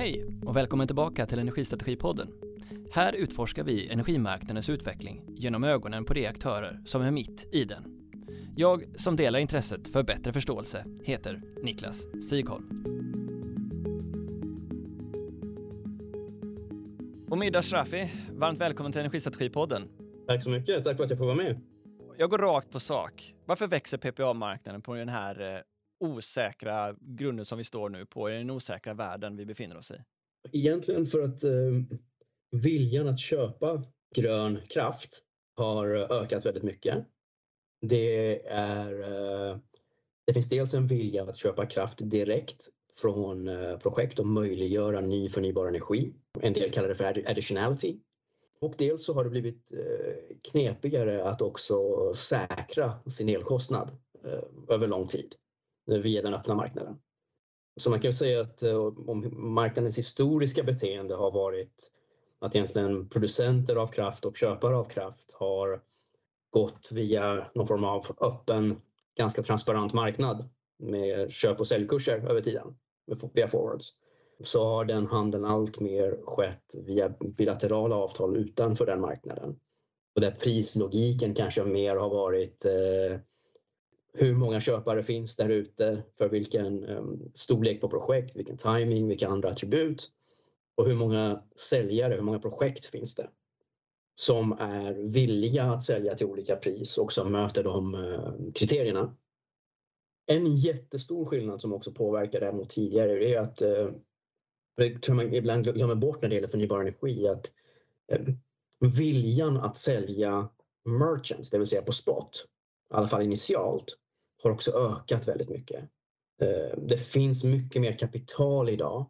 Hej och välkommen tillbaka till Energistrategipodden. Här utforskar vi energimarknadens utveckling genom ögonen på de aktörer som är mitt i den. Jag som delar intresset för bättre förståelse heter Niklas Sigholm. Omid Ashrafi, varmt välkommen till Energistrategipodden. Tack så mycket, tack för att jag får vara med. Jag går rakt på sak. Varför växer PPA-marknaden på den här eh, osäkra grunden som vi står nu på, i den osäkra världen vi befinner oss i? Egentligen för att eh, viljan att köpa grön kraft har ökat väldigt mycket. Det, är, eh, det finns dels en vilja att köpa kraft direkt från eh, projekt och möjliggöra ny förnybar energi. En del kallar det för additionality. Och dels så har det blivit eh, knepigare att också säkra sin elkostnad eh, över lång tid via den öppna marknaden. Så man kan säga att eh, om marknadens historiska beteende har varit att egentligen producenter av kraft och köpare av kraft har gått via någon form av öppen, ganska transparent marknad med köp och säljkurser över tiden via forwards så har den handeln allt mer skett via bilaterala avtal utanför den marknaden. Och där prislogiken kanske mer har varit eh, hur många köpare finns där ute för vilken ehm, storlek på projekt, vilken timing, vilka andra attribut och hur många säljare, hur många projekt finns det som är villiga att sälja till olika pris och som möter de ehm, kriterierna. En jättestor skillnad som också påverkar det mot tidigare är att eh, det tror man ibland glömmer bort när det gäller förnybar energi att ehm, viljan att sälja merchant, det vill säga på spot, i alla fall initialt, har också ökat väldigt mycket. Eh, det finns mycket mer kapital idag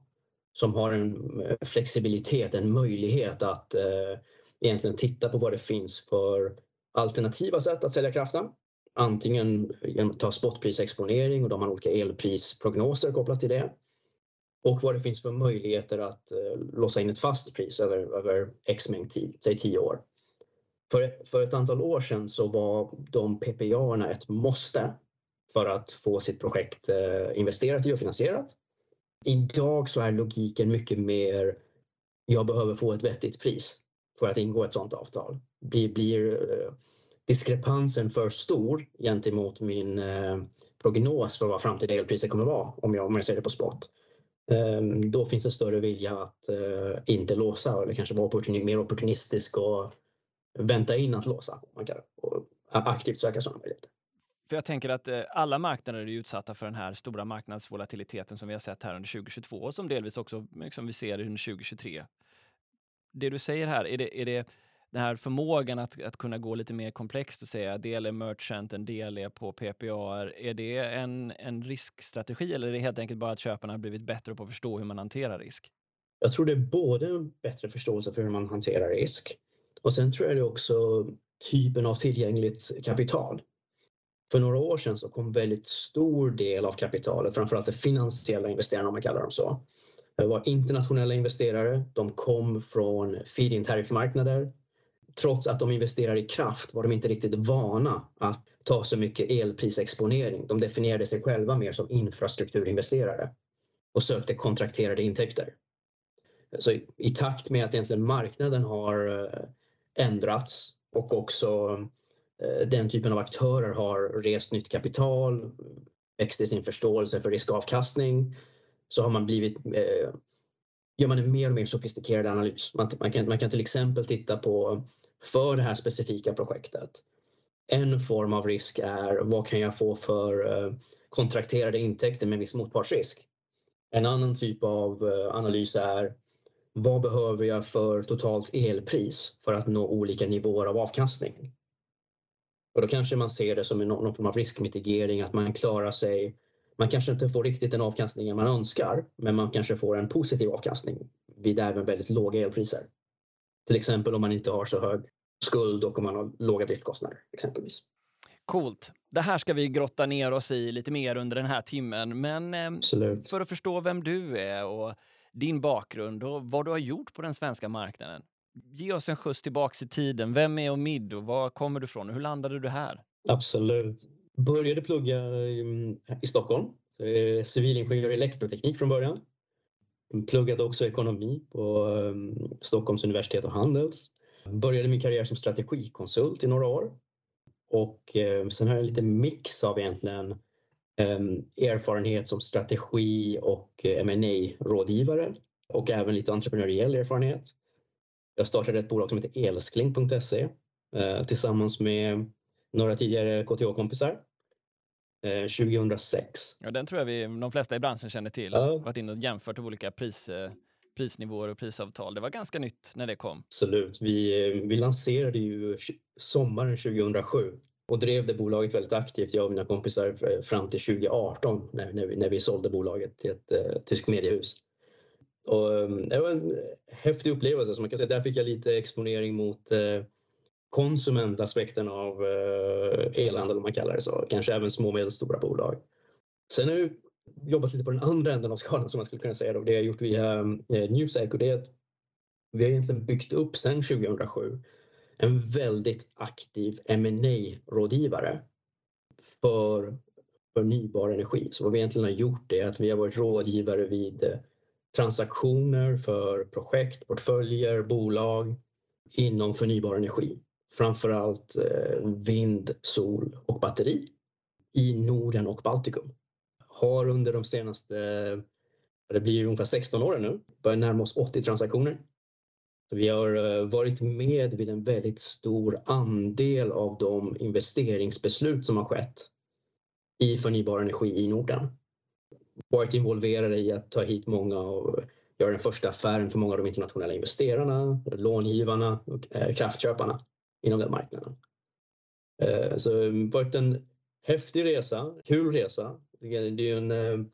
som har en eh, flexibilitet, en möjlighet att eh, egentligen titta på vad det finns för alternativa sätt att sälja kraften. Antingen genom att ta spotprisexponering och de har olika elprisprognoser kopplat till det och vad det finns för möjligheter att låsa in ett fast pris över, över x mängd tid, säg 10 år. För, för ett antal år sedan så var de PPA-erna ett måste för att få sitt projekt eh, investerat i och finansierat. Idag så är logiken mycket mer jag behöver få ett vettigt pris för att ingå ett sådant avtal. Blir, blir diskrepansen för stor gentemot min eh, prognos för vad framtida elpriser kommer vara om jag, om jag ser det på spot ehm, då finns det större vilja att inte låsa eller kanske vara opportun mer opportunistisk och vänta in att låsa. Man kan aktivt söka sådana möjligheter. För jag tänker att eh, alla marknader är utsatta för den här stora marknadsvolatiliteten som vi har sett här under 2022 och som delvis också liksom vi ser under 2023. Det du säger här, är det, är det den här förmågan att, att kunna gå lite mer komplext och säga del är merchant, en del är på PPA. Är det en, en riskstrategi eller är det helt enkelt bara att köparna har blivit bättre på att förstå hur man hanterar risk? Jag tror det är både en bättre förståelse för hur man hanterar risk och sen tror jag det är också typen av tillgängligt kapital. För några år sedan så kom väldigt stor del av kapitalet, framförallt de finansiella investerarna om man kallar dem så. Det var internationella investerare, de kom från feed-in tariffmarknader trots att de investerar i kraft var de inte riktigt vana att ta så mycket elprisexponering. De definierade sig själva mer som infrastrukturinvesterare och sökte kontrakterade intäkter. Så i, i takt med att egentligen marknaden har eh, ändrats och också Eh, den typen av aktörer har rest nytt kapital, växt i sin förståelse för riskavkastning så har man blivit eh, gör man en mer och mer sofistikerad analys. Man, man, kan, man kan till exempel titta på för det här specifika projektet. En form av risk är vad kan jag få för eh, kontrakterade intäkter med viss motpartsrisk? En annan typ av eh, analys är vad behöver jag för totalt elpris för att nå olika nivåer av avkastning? Och då kanske man ser det som någon form av riskmitigering, att man klarar sig. Man kanske inte får riktigt den avkastningen man önskar, men man kanske får en positiv avkastning vid även väldigt låga elpriser. Till exempel om man inte har så hög skuld och om man har låga driftkostnader exempelvis. Coolt. Det här ska vi grotta ner oss i lite mer under den här timmen. Men eh, för att förstå vem du är och din bakgrund och vad du har gjort på den svenska marknaden. Ge oss en skjuts tillbaks i tiden. Vem är Omid och var kommer du ifrån? Hur landade du här? Absolut. Började plugga i, i Stockholm. Civilingenjör i elektroteknik från början Pluggade också ekonomi på um, Stockholms universitet och Handels. Började min karriär som strategikonsult i några år. Och um, sen har jag en liten mix av egentligen um, erfarenhet som strategi och eh, uh, ma rådgivare och även lite entreprenöriell erfarenhet. Jag startade ett bolag som heter elskling.se uh, tillsammans med några tidigare KTH-kompisar 2006. Eh, ja, den tror jag vi, de flesta i branschen känner till. Ja. Varit inne och jämfört olika pris, eh, prisnivåer och prisavtal. Det var ganska nytt när det kom. Absolut. Vi, eh, vi lanserade ju sommaren 2007 och drev det bolaget väldigt aktivt, jag och mina kompisar, fram till 2018 när, när, vi, när vi sålde bolaget till ett uh, tyskt mediehus. Och, ehm, det var en häftig upplevelse. Så man kan säga. Där fick jag lite exponering mot eh, konsumentaspekten av eh, elhandel om man kallar det så. Kanske även små och medelstora bolag. Sen har jag jobbat lite på den andra änden av skalan som man skulle kunna säga. Då. Det har jag gjort via eh, Newseco det är att vi har egentligen byggt upp sedan 2007 en väldigt aktiv ma rådgivare för förnybar energi. Så vad vi egentligen har gjort är att vi har varit rådgivare vid eh, transaktioner för projekt, portföljer, bolag inom förnybar energi framförallt eh, vind, sol och batteri i Norden och Baltikum. Har under de senaste, det blir ungefär 16 åren nu, börjar närma oss 80 transaktioner. Vi har eh, varit med vid en väldigt stor andel av de investeringsbeslut som har skett i förnybar energi i Norden. Varit involverade i att ta hit många och göra den första affären för många av de internationella investerarna, långivarna och eh, kraftköparna inom den marknaden. Eh, så det har varit en häftig resa, kul resa. Det är ju en, eh,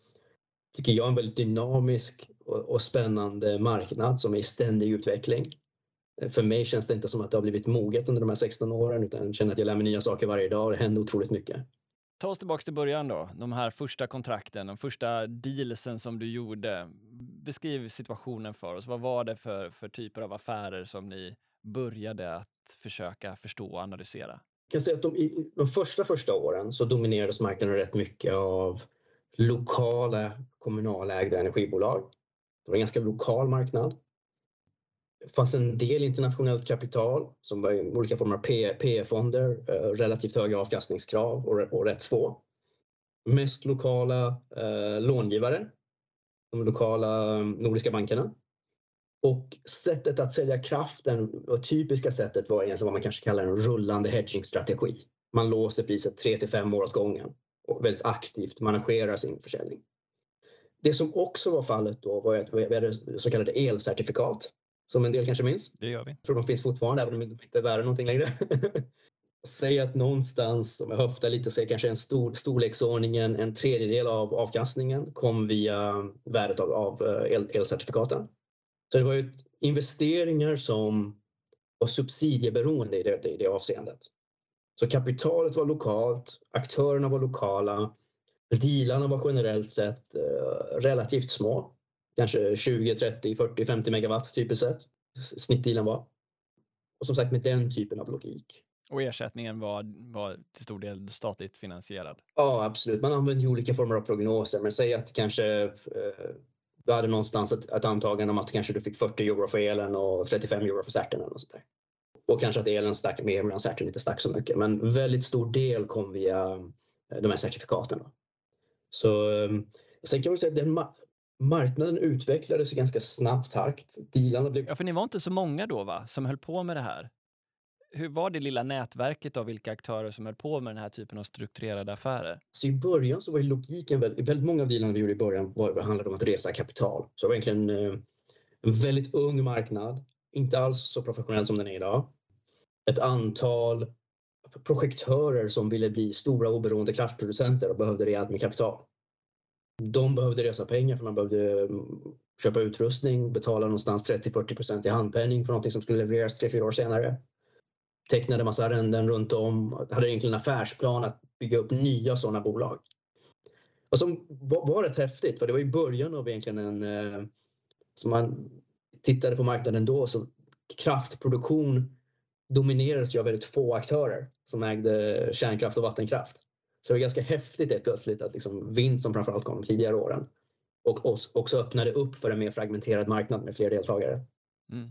tycker jag, en väldigt dynamisk och spännande marknad som är i ständig utveckling. För mig känns det inte som att det har blivit moget under de här 16 åren utan jag känner att jag lär mig nya saker varje dag och det händer otroligt mycket. Ta oss tillbaka till början då, de här första kontrakten, de första dealsen som du gjorde. Beskriv situationen för oss. Vad var det för, för typer av affärer som ni började att försöka förstå och analysera? Jag kan säga att de, i de första första åren så dominerades marknaden rätt mycket av lokala kommunalägda energibolag. Det var en ganska lokal marknad. Det fanns en del internationellt kapital som var i olika former av PE-fonder, eh, relativt höga avkastningskrav och, rätt få. Mest lokala eh, långivare, de lokala eh, nordiska bankerna och sättet att sälja kraften, det typiska sättet var egentligen vad man kanske kallar en rullande hedgingstrategi. Man låser priset 3 till 5 år åt gången och väldigt aktivt managerar sin försäljning. Det som också var fallet då var att vi hade så kallade elcertifikat som en del kanske minns. Det gör vi. Jag tror de finns fortfarande även om de inte är värda någonting längre. Säg att någonstans, om jag höftar lite, säg kanske en stor, storleksordningen, en tredjedel av avkastningen kom via värdet av, av eh, el, elcertifikaten. Så det var ju investeringar som var subsidieberoende i det, i det avseendet. Så kapitalet var lokalt, aktörerna var lokala, dealarna var generellt sett eh, relativt små. Kanske 20, 30, 40, 50 megawatt typiskt sett. Snittdealen var. Och som sagt med den typen av logik. Och ersättningen var, var till stor del statligt finansierad? Ja, absolut. Man använde olika former av prognoser. Men säg att kanske eh, du hade någonstans ett, ett antagande om att kanske du fick 40 euro för elen och 35 euro för certen och sånt där. Och kanske att elen stack mer medan certen inte stack så mycket. Men väldigt stor del kom via eh, de här certifikaten. Så ehm, sen kan man säga att den marknaden utvecklades i ganska snabb takt. Dealarna blev... Ja, för ni var inte så många då va, som höll på med det här? hur var det lilla nätverket av vilka aktörer som höll på med den här typen av strukturerade affärer? Så I början så var logiken, väldigt, väldigt många av dealarna vi gjorde i början var, handlade om att resa kapital. Så det var egentligen eh, en väldigt ung marknad, inte alls så professionell som den är idag. Ett antal projektörer som ville bli stora oberoende kraftproducenter och behövde rejält med kapital. De behövde resa pengar för man behövde mm, köpa utrustning, betala någonstans 30-40% i handpenning för någonting som skulle levereras 3-4 år senare tecknade massa arrenden runt om, hade egentligen en affärsplan att bygga upp nya sådana bolag. Och som var, var rätt häftigt, för det var i början av egentligen en... Eh, som man tittade på marknaden då, så kraftproduktion dominerades ju av väldigt få aktörer som ägde kärnkraft och vattenkraft. Så det var ganska häftigt helt plötsligt att liksom vind som framförallt kom de tidigare åren och också öppnade upp för en mer fragmenterad marknad med fler deltagare. Mm.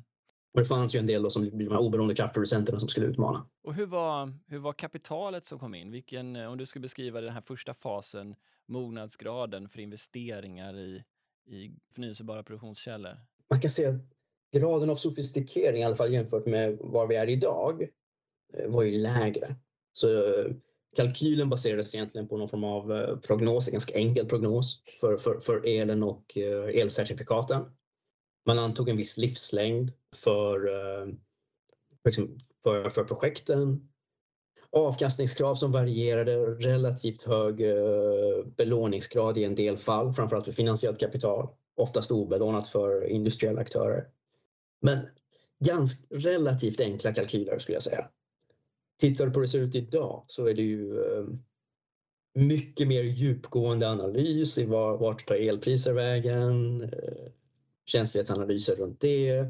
Och det fanns ju en del då som de här oberoende kraftproducenterna som skulle utmana. Och hur var, hur var kapitalet som kom in? Vilken, om du skulle beskriva den här första fasen, mognadsgraden för investeringar i, i förnyelsebara produktionskällor? Man kan säga att graden av sofistikering, i alla fall jämfört med var vi är idag, eh, var ju lägre. Så eh, kalkylen baserades egentligen på någon form av eh, prognos, en ganska enkel prognos för, för, för elen och eh, elcertifikaten. Man antog en viss livslängd för, eh, liksom, för, för projekten. Avkastningskrav som varierade, relativt hög belåningsgrad i en del fall, framförallt för finansiellt kapital. Oftast obelånat för industriella aktörer. Men ganska relativt enkla kalkyler skulle jag säga. Tittar du på hur det ser ut idag så är det ju ehm, mycket mer djupgående analys i vart tar elpriser vägen, eh, känslighetsanalyser runt det.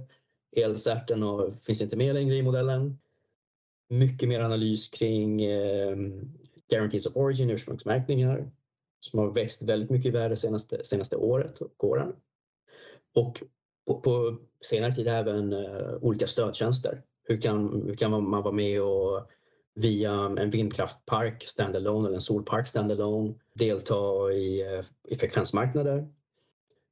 Elcerten och, finns inte med längre i modellen. Mycket mer analys kring eh, Guarantees of Origin, ursprungsmärkningar som har växt väldigt mycket i värde senaste, senaste året och åren. Och på, på senare tid även eh, olika stödtjänster. Hur kan, hur kan man vara med och via en vindkraftpark standalone eller en solpark standalone delta i, eh, i frekvensmarknader?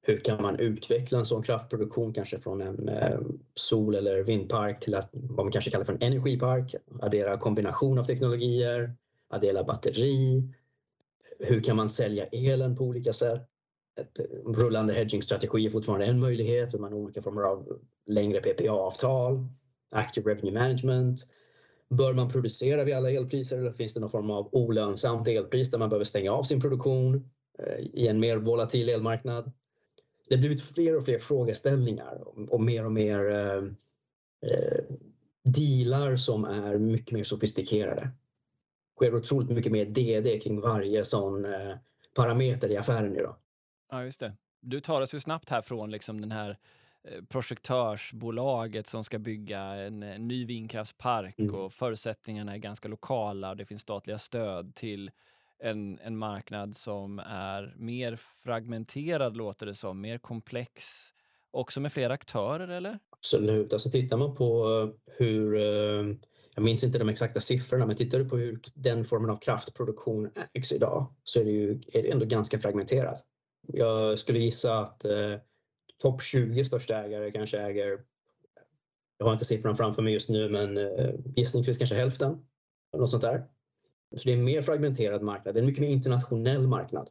Hur kan man utveckla en sån kraftproduktion kanske från en eh, sol eller vindpark till att, vad man kanske kallar för en energipark? Addera kombination av teknologier, addera batteri. Hur kan man sälja elen på olika sätt? ett eh, rullande hedging-strategi är fortfarande en möjlighet. hur Man har olika former av längre PPA-avtal, active revenue management. Bör man producera vid alla elpriser eller finns det någon form av olönsamt elpris där man behöver stänga av sin produktion eh, i en mer volatil elmarknad? Det har blivit fler och fler frågeställningar och mer och mer eh, eh, dealar som är mycket mer sofistikerade. Det sker otroligt mycket mer DD kring varje sån eh, parameter i affären idag. Ja, just det. Du tar oss ju snabbt här från liksom den här eh, projektörsbolaget som ska bygga en, en ny vindkraftspark mm. och förutsättningarna är ganska lokala och det finns statliga stöd till en, en marknad som är mer fragmenterad låter det som, mer komplex, också med fler aktörer eller? Absolut, alltså tittar man på hur, eh, jag minns inte de exakta siffrorna, men tittar du på hur den formen av kraftproduktion ägs idag så är det ju är det ändå ganska fragmenterat. Jag skulle gissa att eh, topp 20 största ägare kanske äger, jag har inte siffran framför mig just nu, men eh, gissningsvis kanske hälften. Något sånt där. Så det är en mer fragmenterad marknad, det är en mycket mer internationell marknad.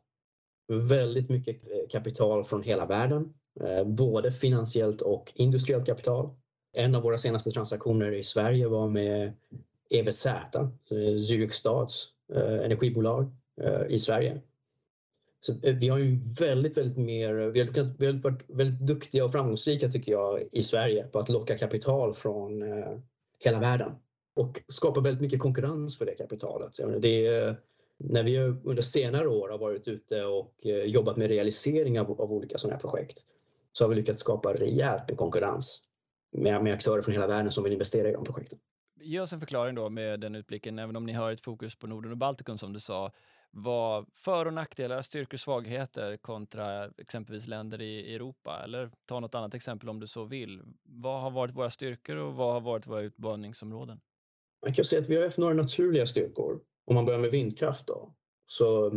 Väldigt mycket eh, kapital från hela världen, eh, både finansiellt och industriellt kapital. En av våra senaste transaktioner i Sverige var med EVZ, Zürich stads energibolag i Sverige så eh, vi har ju väldigt, väldigt mer, vi har, vi har varit väldigt duktiga och framgångsrika tycker jag i Sverige på att locka kapital från eh, hela världen och skapa väldigt mycket konkurrens för det kapitalet. Menar, det är, när vi under senare år har varit ute och eh, jobbat med realisering av, av olika sådana här projekt så har vi lyckats skapa rejält med konkurrens med, med aktörer från hela världen som vill investera i de projekten. Ge oss en förklaring då med den utblicken, även om ni har ett fokus på Norden och Baltikum som du sa vad för och nackdelar, styrkor och svagheter kontra exempelvis länder i Europa? Eller ta något annat exempel om du så vill. Vad har varit våra styrkor och vad har varit våra utmaningsområden? Man kan säga att vi har haft några naturliga styrkor. Om man börjar med vindkraft då. Så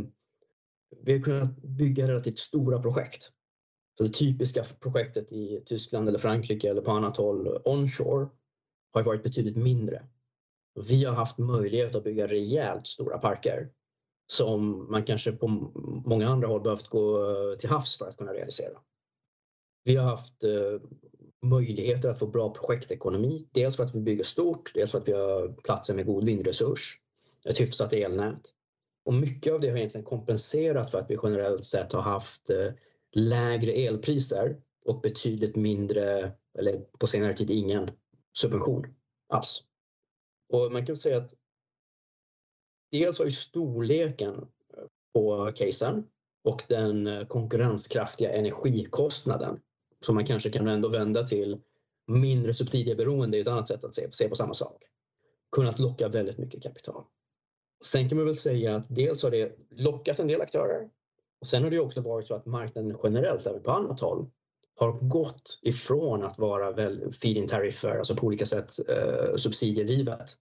vi har kunnat bygga relativt stora projekt. Så det typiska projektet i Tyskland eller Frankrike eller på annat håll onshore har varit betydligt mindre. Vi har haft möjlighet att bygga rejält stora parker som man kanske på många andra håll behövt gå eh, till havs för att kunna realisera. Vi har haft eh, möjligheter att få bra projektekonomi. Dels för att vi bygger stort, dels för att vi har platser med god vindresurs, ett hyfsat elnät. Och mycket av det har egentligen kompenserat för att vi generellt sett har haft eh, lägre elpriser och betydligt mindre, eller på senare tid ingen, subvention alls. Och man kan säga att dels har ju storleken eh, på casen och den eh, konkurrenskraftiga energikostnaden som man kanske kan ändå vända till mindre subsidieberoende är ett annat sätt att se, se på samma sak. Kunnat locka väldigt mycket kapital. Sen kan man väl säga att dels har det lockat en del aktörer Och sen har det också varit så att marknaden generellt, även på annat håll, har gått ifrån att vara feed-in tariffer, alltså på olika sätt eh, subsidiedrivet,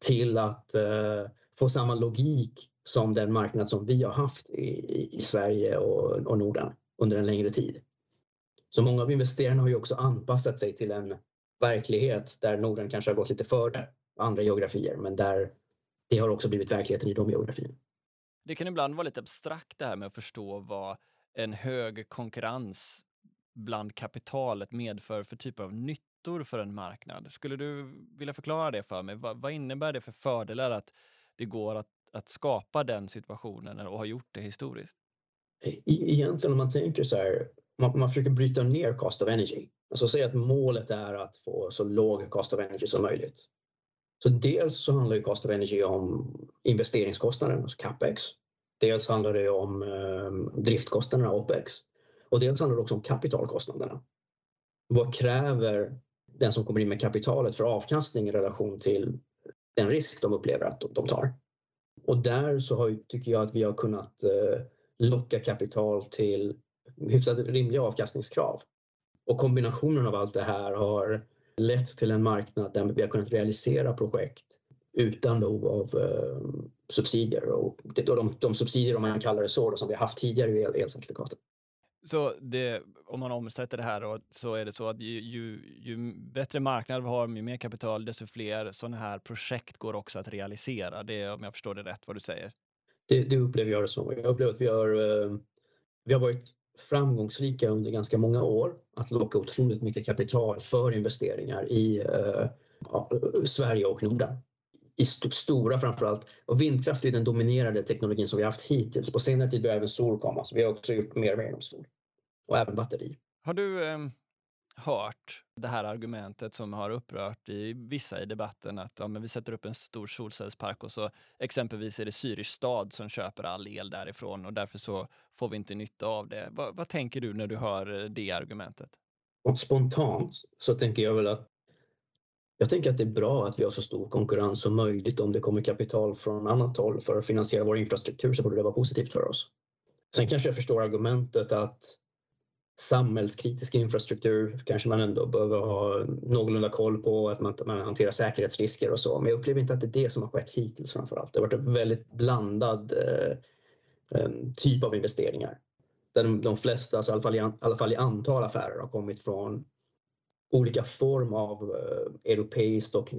till att eh, få samma logik som den marknad som vi har haft i, i Sverige och, och Norden under en längre tid. Så många av investerarna har ju också anpassat sig till en verklighet där Norden kanske har gått lite före andra geografier, men där det har också blivit verkligheten i de geografierna. Det kan ibland vara lite abstrakt det här med att förstå vad en hög konkurrens bland kapitalet medför för typer av nyttor för en marknad. Skulle du vilja förklara det för mig? Vad, vad innebär det för fördelar att det går att, att skapa den situationen och har gjort det historiskt? E, e, egentligen om man tänker så här, man, man försöker bryta ner cost of energy. Alltså säga att målet är att få så låg cost of energy som möjligt. Så dels så handlar ju cost of energy om investeringskostnaden, alltså capex. Dels handlar det om eh, driftkostnaderna, opex. Och dels handlar det också om kapitalkostnaderna. Vad kräver den som kommer in med kapitalet för avkastning i relation till den risk de upplever att de tar? Och där så har, tycker jag att vi har kunnat eh, locka kapital till hyfsat rimliga avkastningskrav. Och kombinationen av allt det här har lett till en marknad där vi har kunnat realisera projekt utan behov av eh, subsidier. Och de, de subsidier, om man kallar det så, då, som vi har haft tidigare i el, elcertifikaten. Så det, om man omsätter det här då, så är det så att ju, ju, ju bättre marknad vi har, ju mer kapital, desto fler sådana här projekt går också att realisera. Det är om jag förstår det rätt vad du säger. Det, det upplever jag det som. Jag upplever att vi har, eh, vi har varit framgångsrika under ganska många år att locka otroligt mycket kapital för investeringar i eh, Sverige och Norden. I st stora framförallt. Och vindkraft är den dominerade teknologin som vi haft hittills. På senare tid börjar även sol komma, så vi har också gjort mer och mer inom sol. Och även batteri. Har du eh, hört det här argumentet som har upprört i vissa i debatten att ja, men vi sätter upp en stor solcellspark och så exempelvis är det Syrisk stad som köper all el därifrån och därför så får vi inte nytta av det. Va, vad tänker du när du hör det argumentet? Och spontant så tänker jag väl att jag tänker att det är bra att vi har så stor konkurrens som möjligt. Om det kommer kapital från annat håll för att finansiera vår infrastruktur så borde det vara positivt för oss. Sen kanske jag förstår argumentet att samhällskritisk infrastruktur kanske man ändå behöver ha någorlunda koll på, att man, man hanterar säkerhetsrisker och så. Men jag upplever inte att det är det som har skett hittills framför allt. Det har varit en väldigt blandad eh, eh, typ av investeringar. Där de, de flesta, alltså i, alla fall i, i alla fall i antal affärer, har kommit från olika form av eh, europeiskt och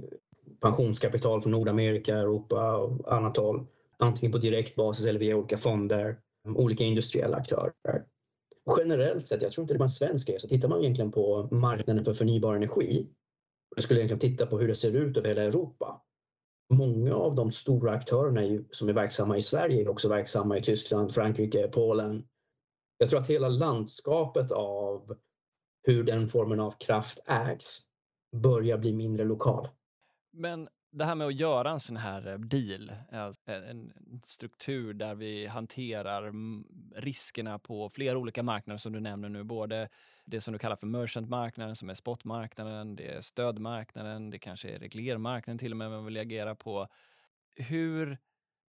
pensionskapital från Nordamerika, Europa och annat håll. Antingen på direkt basis eller via olika fonder, mm, olika industriella aktörer generellt sett, jag tror inte det är en svensk grej, så tittar man egentligen på marknaden för förnybar energi, Jag skulle egentligen titta på hur det ser ut över hela Europa. Många av de stora aktörerna som är verksamma i Sverige är också verksamma i Tyskland, Frankrike, Polen. Jag tror att hela landskapet av hur den formen av kraft ägs börjar bli mindre lokal. Men det här med att göra en sån här eh, deal, alltså, en struktur där vi hanterar mm, riskerna på flera olika marknader som du nämner nu, både det som du kallar för merchantmarknaden som är spotmarknaden, det är stödmarknaden, det kanske är reglermarknaden till och med man vill agera på. Hur,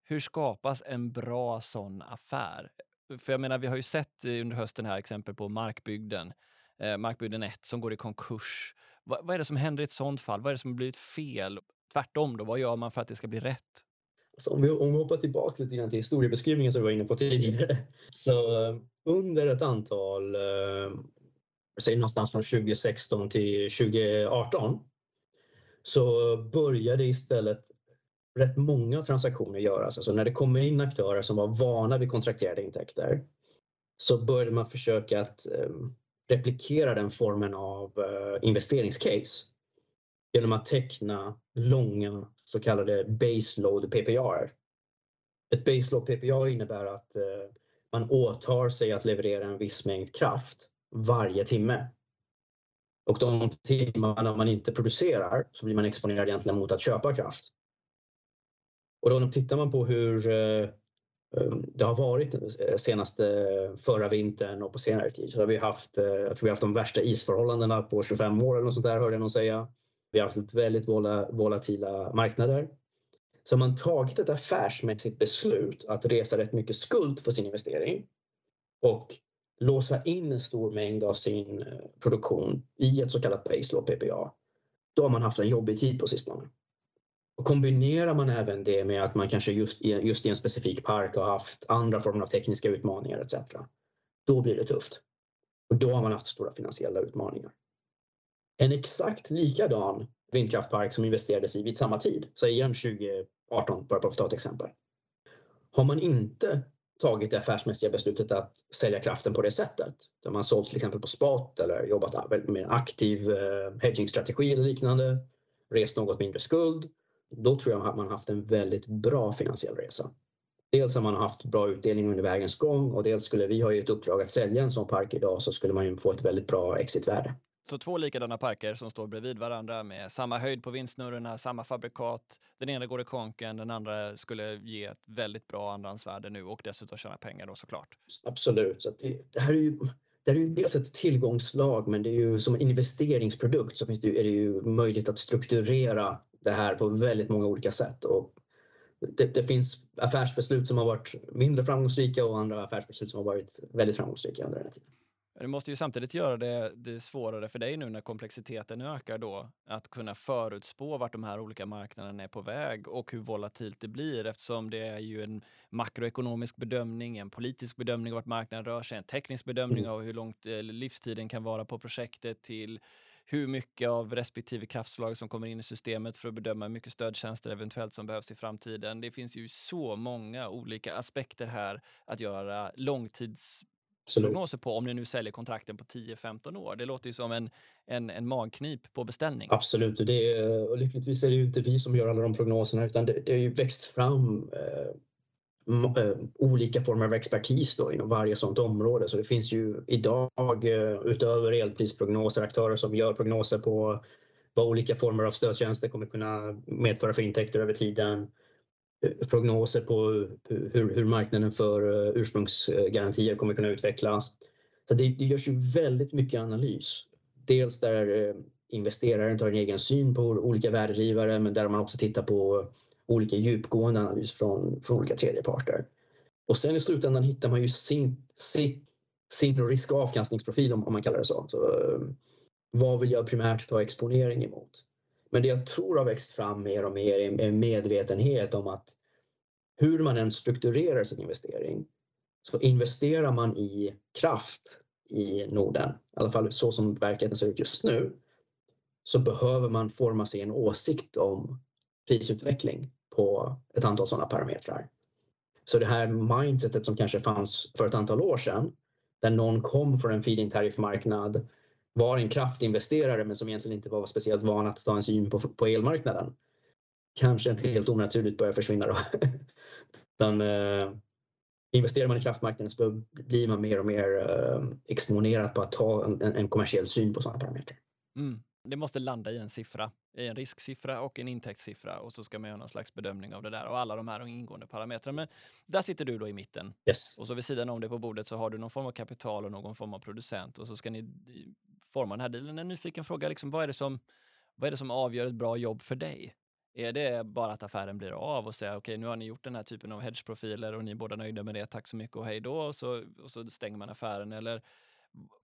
hur skapas en bra sån affär? För jag menar, vi har ju sett under hösten här exempel på Markbygden, eh, 1 som går i konkurs. Va, vad är det som händer i ett sånt fall? Vad är det som har blivit fel? tvärtom då? Vad gör man för att det ska bli rätt? Alltså om, vi, om vi hoppar tillbaka lite grann till historiebeskrivningen som vi var inne på tidigare. Så eh, under ett antal, eh, säg någonstans från 2016 till 2018, så började istället rätt många transaktioner göras. Alltså när det kommer in aktörer som var vana vid kontrakterade intäkter så började man försöka att um, replikera den formen av eh, investeringscase genom att teckna långa så kallade baseload PPR. Ett baseload PPR innebär att eh, man åtar sig att leverera en viss mängd kraft varje timme. Och de timmarna man inte producerar så blir man exponerad egentligen mot att köpa kraft. Och då tittar man på hur eh, Ehm, det har varit eh, senaste eh, förra vintern och på senare tid så har vi haft, eh, jag tror vi har haft de värsta isförhållandena på 25 år eller något sånt där hörde jag någon säga. Vi har haft väldigt volatila marknader. Så har man tagit ett affärsmässigt beslut att resa rätt mycket skuld för sin investering och låsa in en stor mängd av sin produktion i ett så kallat baseload PPA, då har man haft en jobbig tid på sistone. Och kombinerar man även det med att man kanske just i, just i en specifik park har haft andra former av tekniska utmaningar etc. Då blir det tufft. Och då har man haft stora finansiella utmaningar. En exakt likadan vindkraftpark som investerades i vid samma tid, säg igen 2018 bara för att ta ett exempel. Har man inte tagit det affärsmässiga beslutet att sälja kraften på det sättet, där man sålt till exempel på spot eller jobbat med en aktiv eh, hedgingstrategi eller liknande, rest något mindre skuld, då tror jag att man haft en väldigt bra finansiell resa. Dels har man haft bra utdelning under vägens gång och dels skulle vi ha ett uppdrag att sälja en sån park idag så skulle man ju få ett väldigt bra exitvärde. Så två likadana parker som står bredvid varandra med samma höjd på vindsnurrorna, samma fabrikat. Den ena går i konken, den andra skulle ge ett väldigt bra andrahandsvärde nu och dessutom tjäna pengar då såklart. Absolut, så det, det, här är ju det är ju dels ett tillgångslag men det är ju som investeringsprodukt så finns det är det ju möjligt att strukturera det här på väldigt många olika sätt. Och det, det, finns affärsbeslut som har varit mindre framgångsrika och andra affärsbeslut som har varit väldigt framgångsrika under den här tiden. Du måste ju samtidigt göra det, det svårare för dig nu när komplexiteten ökar då, att kunna förutspå vart de här olika marknaderna är på väg och hur volatilt det blir eftersom det är ju en makroekonomisk bedömning, en politisk bedömning av vart marknaden rör sig, en teknisk bedömning mm. av hur långt eh, livstiden kan vara på projektet till hur mycket av respektive kraftslag som kommer in i systemet för att bedöma hur mycket stödtjänster eventuellt som behövs i framtiden. Det finns ju så många olika aspekter här att göra långtidsprognoser på om ni nu säljer kontrakten på 10-15 år. Det låter ju som en, en, en magknip på beställning. Absolut, och, det är, och lyckligtvis är det ju inte vi som gör alla de prognoserna utan det, det har ju växt fram Eh, Eh, olika former av expertis då inom varje sådant område. Så det finns ju idag eh, utöver elprisprognoser aktörer som gör prognoser på vad olika former av stödtjänster kommer kunna medföra för intäkter över tiden. Eh, prognoser på hur, hur marknaden för ursprungsgarantier kommer kunna utvecklas. Så det, det görs ju väldigt mycket analys. Dels där investeraren tar en egen syn på olika värdedrivare men där man också tittar på olika djupgående analys från, från olika tredjeparter. Och sen i slutändan hittar man ju sin, sin, sin risk och avkastningsprofil om, om man kallar det så. så eh, vad vill jag primärt ta exponering emot? Men det jag tror har växt fram mer och mer är medvetenhet om att hur man än strukturerar sin investering så investerar man i kraft i Norden, i alla fall så som verkligheten ser ut just nu, så behöver man forma sig en åsikt om prisutveckling på ett antal sådana parametrar. Så det här mindsetet som kanske fanns för ett antal år sedan, där någon kom från en feed-in tariffmarknad, var en kraftinvesterare men som egentligen inte var speciellt van att ta en syn på, på elmarknaden, kanske inte helt onaturligt börjar försvinna då. Utan, eh, investerar man i kraftmarknaden så blir man mer och mer eh, exponerad på att ta en, en kommersiell syn på sådana parametrar. Mm det måste landa i en siffra, i en risksiffra och en intäktssiffra och så ska man göra någon slags bedömning av det där och alla de här ingående parametrarna. Men där sitter du då i mitten yes. och så vid sidan om det på bordet så har du någon form av kapital och någon form av producent och så ska ni forma den här dealen. En nyfiken fråga, liksom, vad, är det som, vad är det som avgör ett bra jobb för dig? Är det bara att affären blir av och säga okej, okay, nu har ni gjort den här typen av hedgeprofiler och ni är båda nöjda med det, tack så mycket och hej då och så, och så stänger man affären eller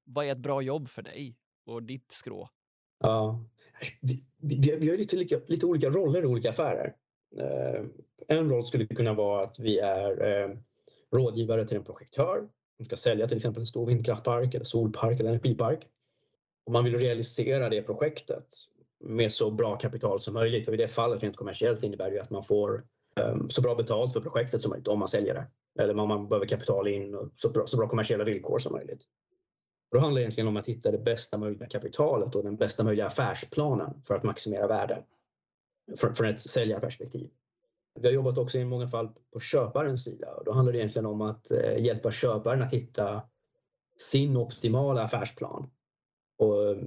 vad är ett bra jobb för dig och ditt skrå? Ja. Vi, vi, vi har lite, lika, lite olika roller i olika affärer. Eh, en roll skulle kunna vara att vi är eh, rådgivare till en projektör som ska sälja till exempel en stor vindkraftpark eller solpark eller energipark. Och man vill realisera det projektet med så bra kapital som möjligt och i det fallet rent kommersiellt innebär det att man får eh, så bra betalt för projektet som möjligt om man säljer det. Eller om man behöver kapital in och så bra, så bra kommersiella villkor som möjligt. Och det handlar egentligen om att hitta det bästa möjliga kapitalet och den bästa möjliga affärsplanen för att maximera värde från ett säljarperspektiv. Vi har jobbat också i många fall på köparens sida och då handlar det egentligen om att eh, hjälpa köparen att hitta sin optimala affärsplan och eh,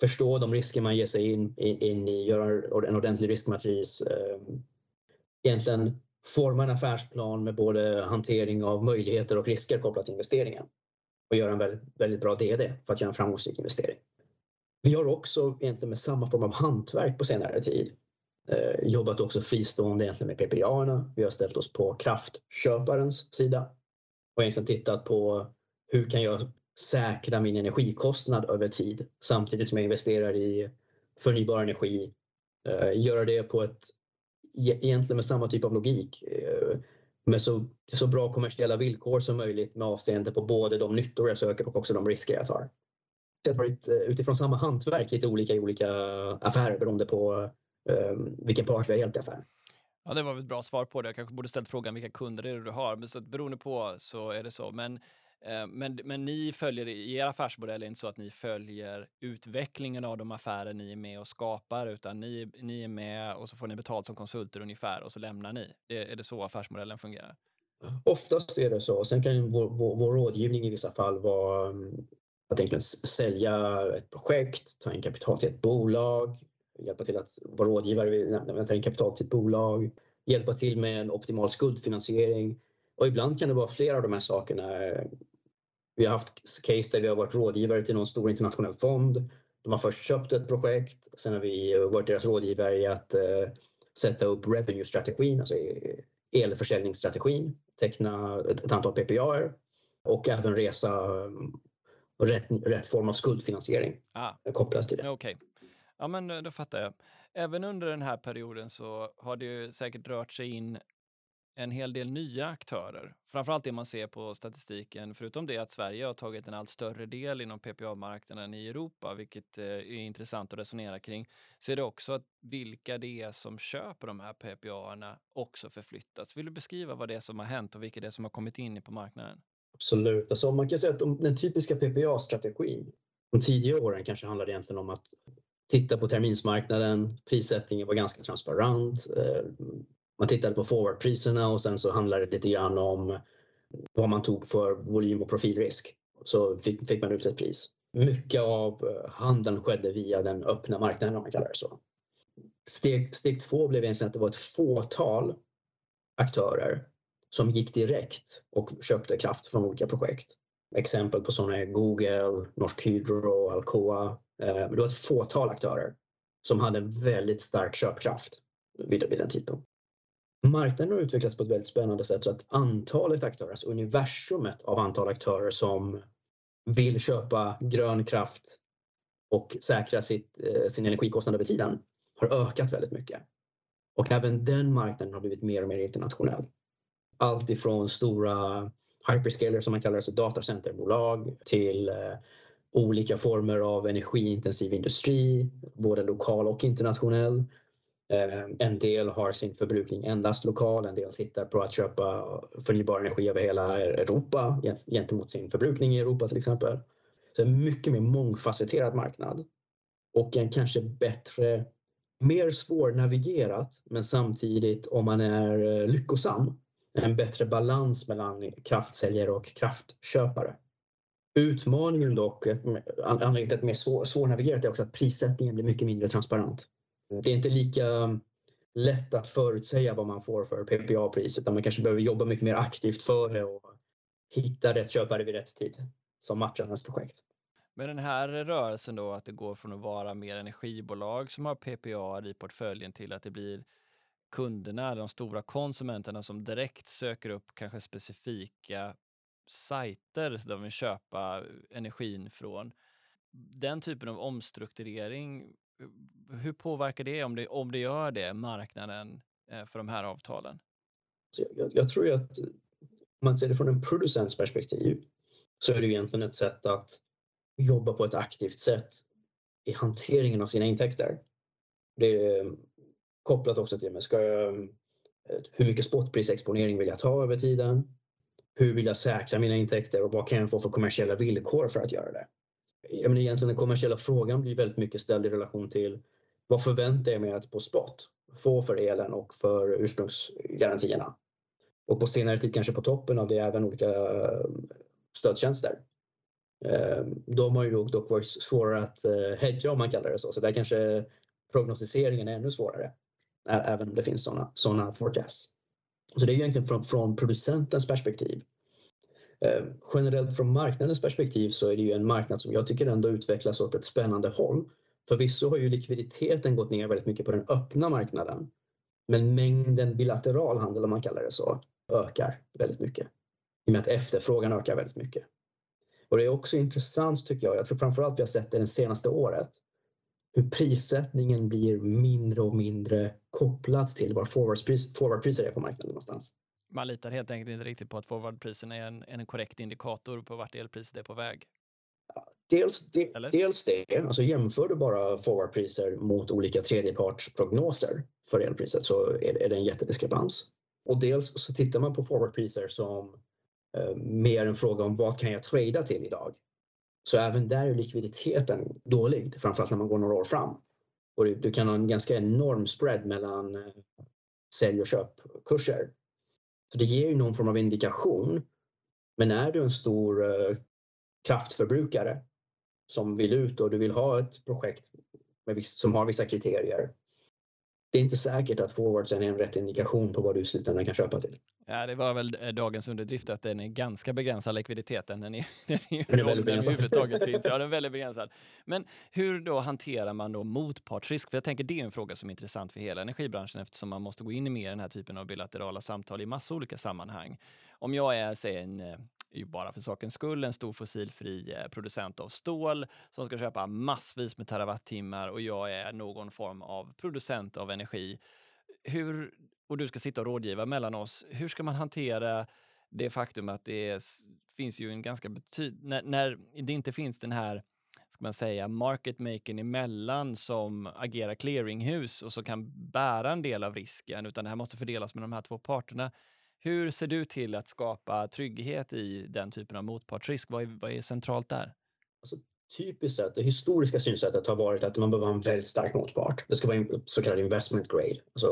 förstå de risker man ger sig in, in i, göra en ordentlig riskmatris. Eh, egentligen forma en affärsplan med både hantering av möjligheter och risker kopplat till investeringen och göra en väldigt, väldigt bra DD för att göra en framgångsrik investering. Vi har också egentligen med samma form av hantverk på senare tid eh, jobbat också fristående egentligen med PPA. -erna. Vi har ställt oss på kraftköparens sida och egentligen tittat på hur kan jag säkra min energikostnad över tid samtidigt som jag investerar i förnybar energi. Eh, göra det på ett, e-, egentligen med samma typ av logik eh, med så, så bra kommersiella villkor som möjligt med avseende på både de nyttor jag söker och också de risker jag tar. Det har varit eh, utifrån samma hantverk lite olika i olika affärer beroende på ehm, vilken part vi har hjälpt i affären. Ja, det var väl ett bra svar på det. Jag kanske borde ställt frågan vilka kunder det är du har, men så att beroende på så är det så. Men, Eh, men, men ni följer i er affärsmodell är inte så att ni följer utvecklingen av de affärer ni är med och skapar, utan ni, ni är med och så får ni betalt som konsulter ungefär och så lämnar ni. Är, är det så affärsmodellen fungerar? Oftast är det så. Sen kan vår, vår, vår rådgivning i vissa fall vara mm, att egentligen sälja ett projekt, ta in kapital till ett bolag, hjälpa till att vara rådgivare när man tar in kapital till ett bolag, hjälpa till med en optimal skuldfinansiering. Och ibland kan det vara flera av de här sakerna. Eh, vi har haft case där vi har varit rådgivare till någon stor internationell fond. De har först köpt ett projekt, sen har vi varit deras rådgivare i att uh, sätta upp revenue-strategin, alltså elförsäljningsstrategin, teckna ett, ett antal PPA och även resa um, rätt, rätt form av skuldfinansiering ah. kopplat till det. Okay. Ja, men eh, då fattar jag. Även under den här perioden så har det ju säkert rört sig in en hel del nya aktörer. Framförallt det man ser på statistiken, förutom det att Sverige har tagit en allt större del inom PPA-marknaden i Europa, vilket eh, är intressant att resonera kring, så är det också att vilka det är som köper de här PPA-erna också förflyttas. Vill du beskriva vad det är som har hänt och vilka det är som har kommit in på marknaden? Absolut. Alltså man kan säga att den typiska PPA-strategin de tidigare åren kanske handlade egentligen om att titta på terminsmarknaden. Prissättningen var ganska transparent. Eh, man tittade på forwardpriserna och sen så handlade det lite grann om vad man tog för volym och profilrisk. Så fick, fick man ut ett pris. Mycket av eh, handeln skedde via den öppna marknaden om man kallar det så. Steg, steg två blev egentligen att det var ett fåtal aktörer som gick direkt och köpte kraft från olika projekt. Exempel på sådana är Google, Norsk Hydro, Alcoa, eh, det var ett fåtal aktörer som hade en väldigt stark köpkraft vid, vid den tidpunkten. Marknaden har utvecklats på ett väldigt spännande sätt så att antalet aktörer, alltså universumet av antal aktörer som vill köpa grön kraft och säkra sitt, eh, sin energikostnad över tiden har ökat väldigt mycket. Och även den marknaden har blivit mer och mer internationell. Allt ifrån stora hyperscalers som man kallar det, alltså datacenterbolag till eh, olika former av energiintensiv industri, både lokal och internationell. Eh, en del har sin förbrukning endast lokal, en del tittar på att köpa förnybar energi över hela Europa gentemot sin förbrukning i Europa till exempel. Så en mycket mer mångfacetterad marknad och en kanske bättre, mer svårnavigerat men samtidigt om man är eh, lyckosam, en bättre balans mellan kraftsäljare och kraftköpare. Utmaningen dock, eh, anledningen till att det är mer svår, svårnavigerat är också att prissättningen blir mycket mindre transparent. Det är inte lika um, lätt att förutsäga vad man får för PPA-pris utan man kanske behöver jobba mycket mer aktivt för det och hitta rätt köpare vid rätt tid som matchar hans projekt. Men den här rörelsen då att det går från att vara mer energibolag som har PPA i portföljen till att det blir kunderna, de stora konsumenterna som direkt söker upp kanske specifika sajter där de vill köpa energin från. Den typen av omstrukturering, hur påverkar det om det, om det gör det, marknaden eh, för de här avtalen? Jag, jag tror ju att om man ser det från en producents perspektiv så är det egentligen ett sätt att jobba på ett aktivt sätt i hanteringen av sina intäkter. Det är eh, kopplat också till ska jag, eh, hur mycket spotprisexponering vill jag ta över tiden? hur vill jag säkra mina intäkter och vad kan jag få för kommersiella villkor för att göra det? Jag menar, egentligen den kommersiella frågan blir väldigt mycket ställd i relation till vad förväntar jag mig att på spot få för elen och för ursprungsgarantierna? Och på senare tid kanske på toppen av det även olika eh, stödtjänster. Eh, de har ju dock varit svårare att eh, hedga om man kallar det så, så där kanske prognostiseringen är ännu svårare. Även om det finns sådana såna forecasts. Så det är egentligen från, från producentens perspektiv. Eh, generellt från marknadens perspektiv så är det ju en marknad som jag tycker ändå utvecklas åt ett spännande håll. Förvisso har ju likviditeten gått ner väldigt mycket på den öppna marknaden. Men mängden bilateral handel, om man kallar det så, ökar väldigt mycket. I och med att efterfrågan ökar väldigt mycket. Och det är också intressant tycker jag, jag tror framförallt vi har sett det det senaste året, hur prissättningen blir mindre och mindre kopplat till var forwardpriser forward är på marknaden någonstans. Man litar helt enkelt inte riktigt på att forwardpriserna är en, en korrekt indikator på vart elpriset är på väg. Dels, de, dels det, alltså jämför du bara forwardpriser mot olika tredjepartsprognoser för elpriset så är det, är det en jättediskrepans. Och dels så tittar man på forwardpriser som eh, mer en fråga om vad kan jag trada till idag? Så även där är likviditeten dålig, framförallt när man går några år fram. Och du, du kan ha en ganska enorm spread mellan eh, sälj och köpkurser. För det ger ju någon form av indikation. Men är du en stor eh, kraftförbrukare som vill ut och du vill ha ett projekt viss, som har vissa kriterier. Det är inte säkert att forwardsen är en rätt indikation på vad du i slutändan kan köpa till. Ja, det var väl eh, dagens underdrift att den är ganska begränsad likviditeten. Den är, den är, den är väldigt begränsad. finns. Ja, den är väldigt begränsad. Men hur då hanterar man då motpartsrisk? För jag tänker det är en fråga som är intressant för hela energibranschen eftersom man måste gå in i mer den här typen av bilaterala samtal i massa olika sammanhang. Om jag är, säg en eh, är ju bara för sakens skull en stor fossilfri eh, producent av stål som ska köpa massvis med terawattimmar och jag är någon form av producent av energi. Hur, och du ska sitta och rådgiva mellan oss. Hur ska man hantera det faktum att det är, finns ju en ganska betyd... När, när det inte finns den här ska man säga, market makern emellan som agerar clearinghus och som kan bära en del av risken, utan det här måste fördelas med de här två parterna. Hur ser du till att skapa trygghet i den typen av motpartsrisk? Vad är, vad är centralt där? Alltså, typiskt sett, det historiska synsättet har varit att man behöver ha en väldigt stark motpart. Det ska vara en så kallad investment grade. Alltså,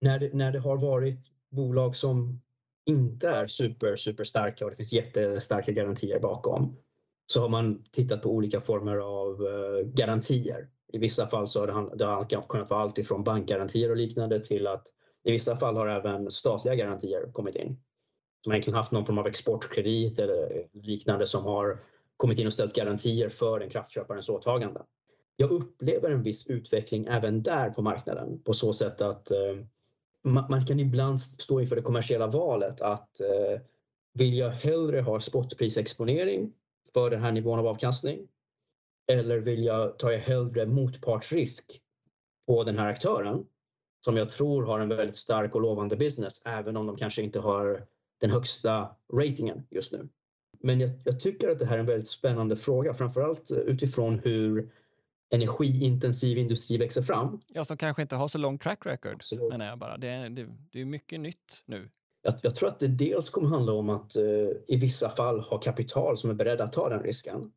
när, det, när det har varit bolag som inte är super, super starka och det finns jättestarka garantier bakom så har man tittat på olika former av uh, garantier. I vissa fall så har det, det har kunnat vara allt ifrån bankgarantier och liknande till att i vissa fall har även statliga garantier kommit in. Som egentligen haft någon form av exportkredit eller liknande som har kommit in och ställt garantier för den kraftköparens åtagande. Jag upplever en viss utveckling även där på marknaden på så sätt att eh, man kan ibland stå inför det kommersiella valet att eh, vill jag hellre ha spotprisexponering för den här nivån av avkastning? Eller vill jag, tar jag hellre motpartsrisk på den här aktören som jag tror har en väldigt stark och lovande business, även om de kanske inte har den högsta ratingen just nu. Men jag, jag tycker att det här är en väldigt spännande fråga, framförallt utifrån hur energiintensiv industri växer fram. Ja, som kanske inte har så lång track record, Absolut. menar jag bara. Det är, det, det är mycket nytt nu. Jag, jag, tror att det dels kommer handla om att uh, i vissa fall ha kapital som är beredda att ta den risken.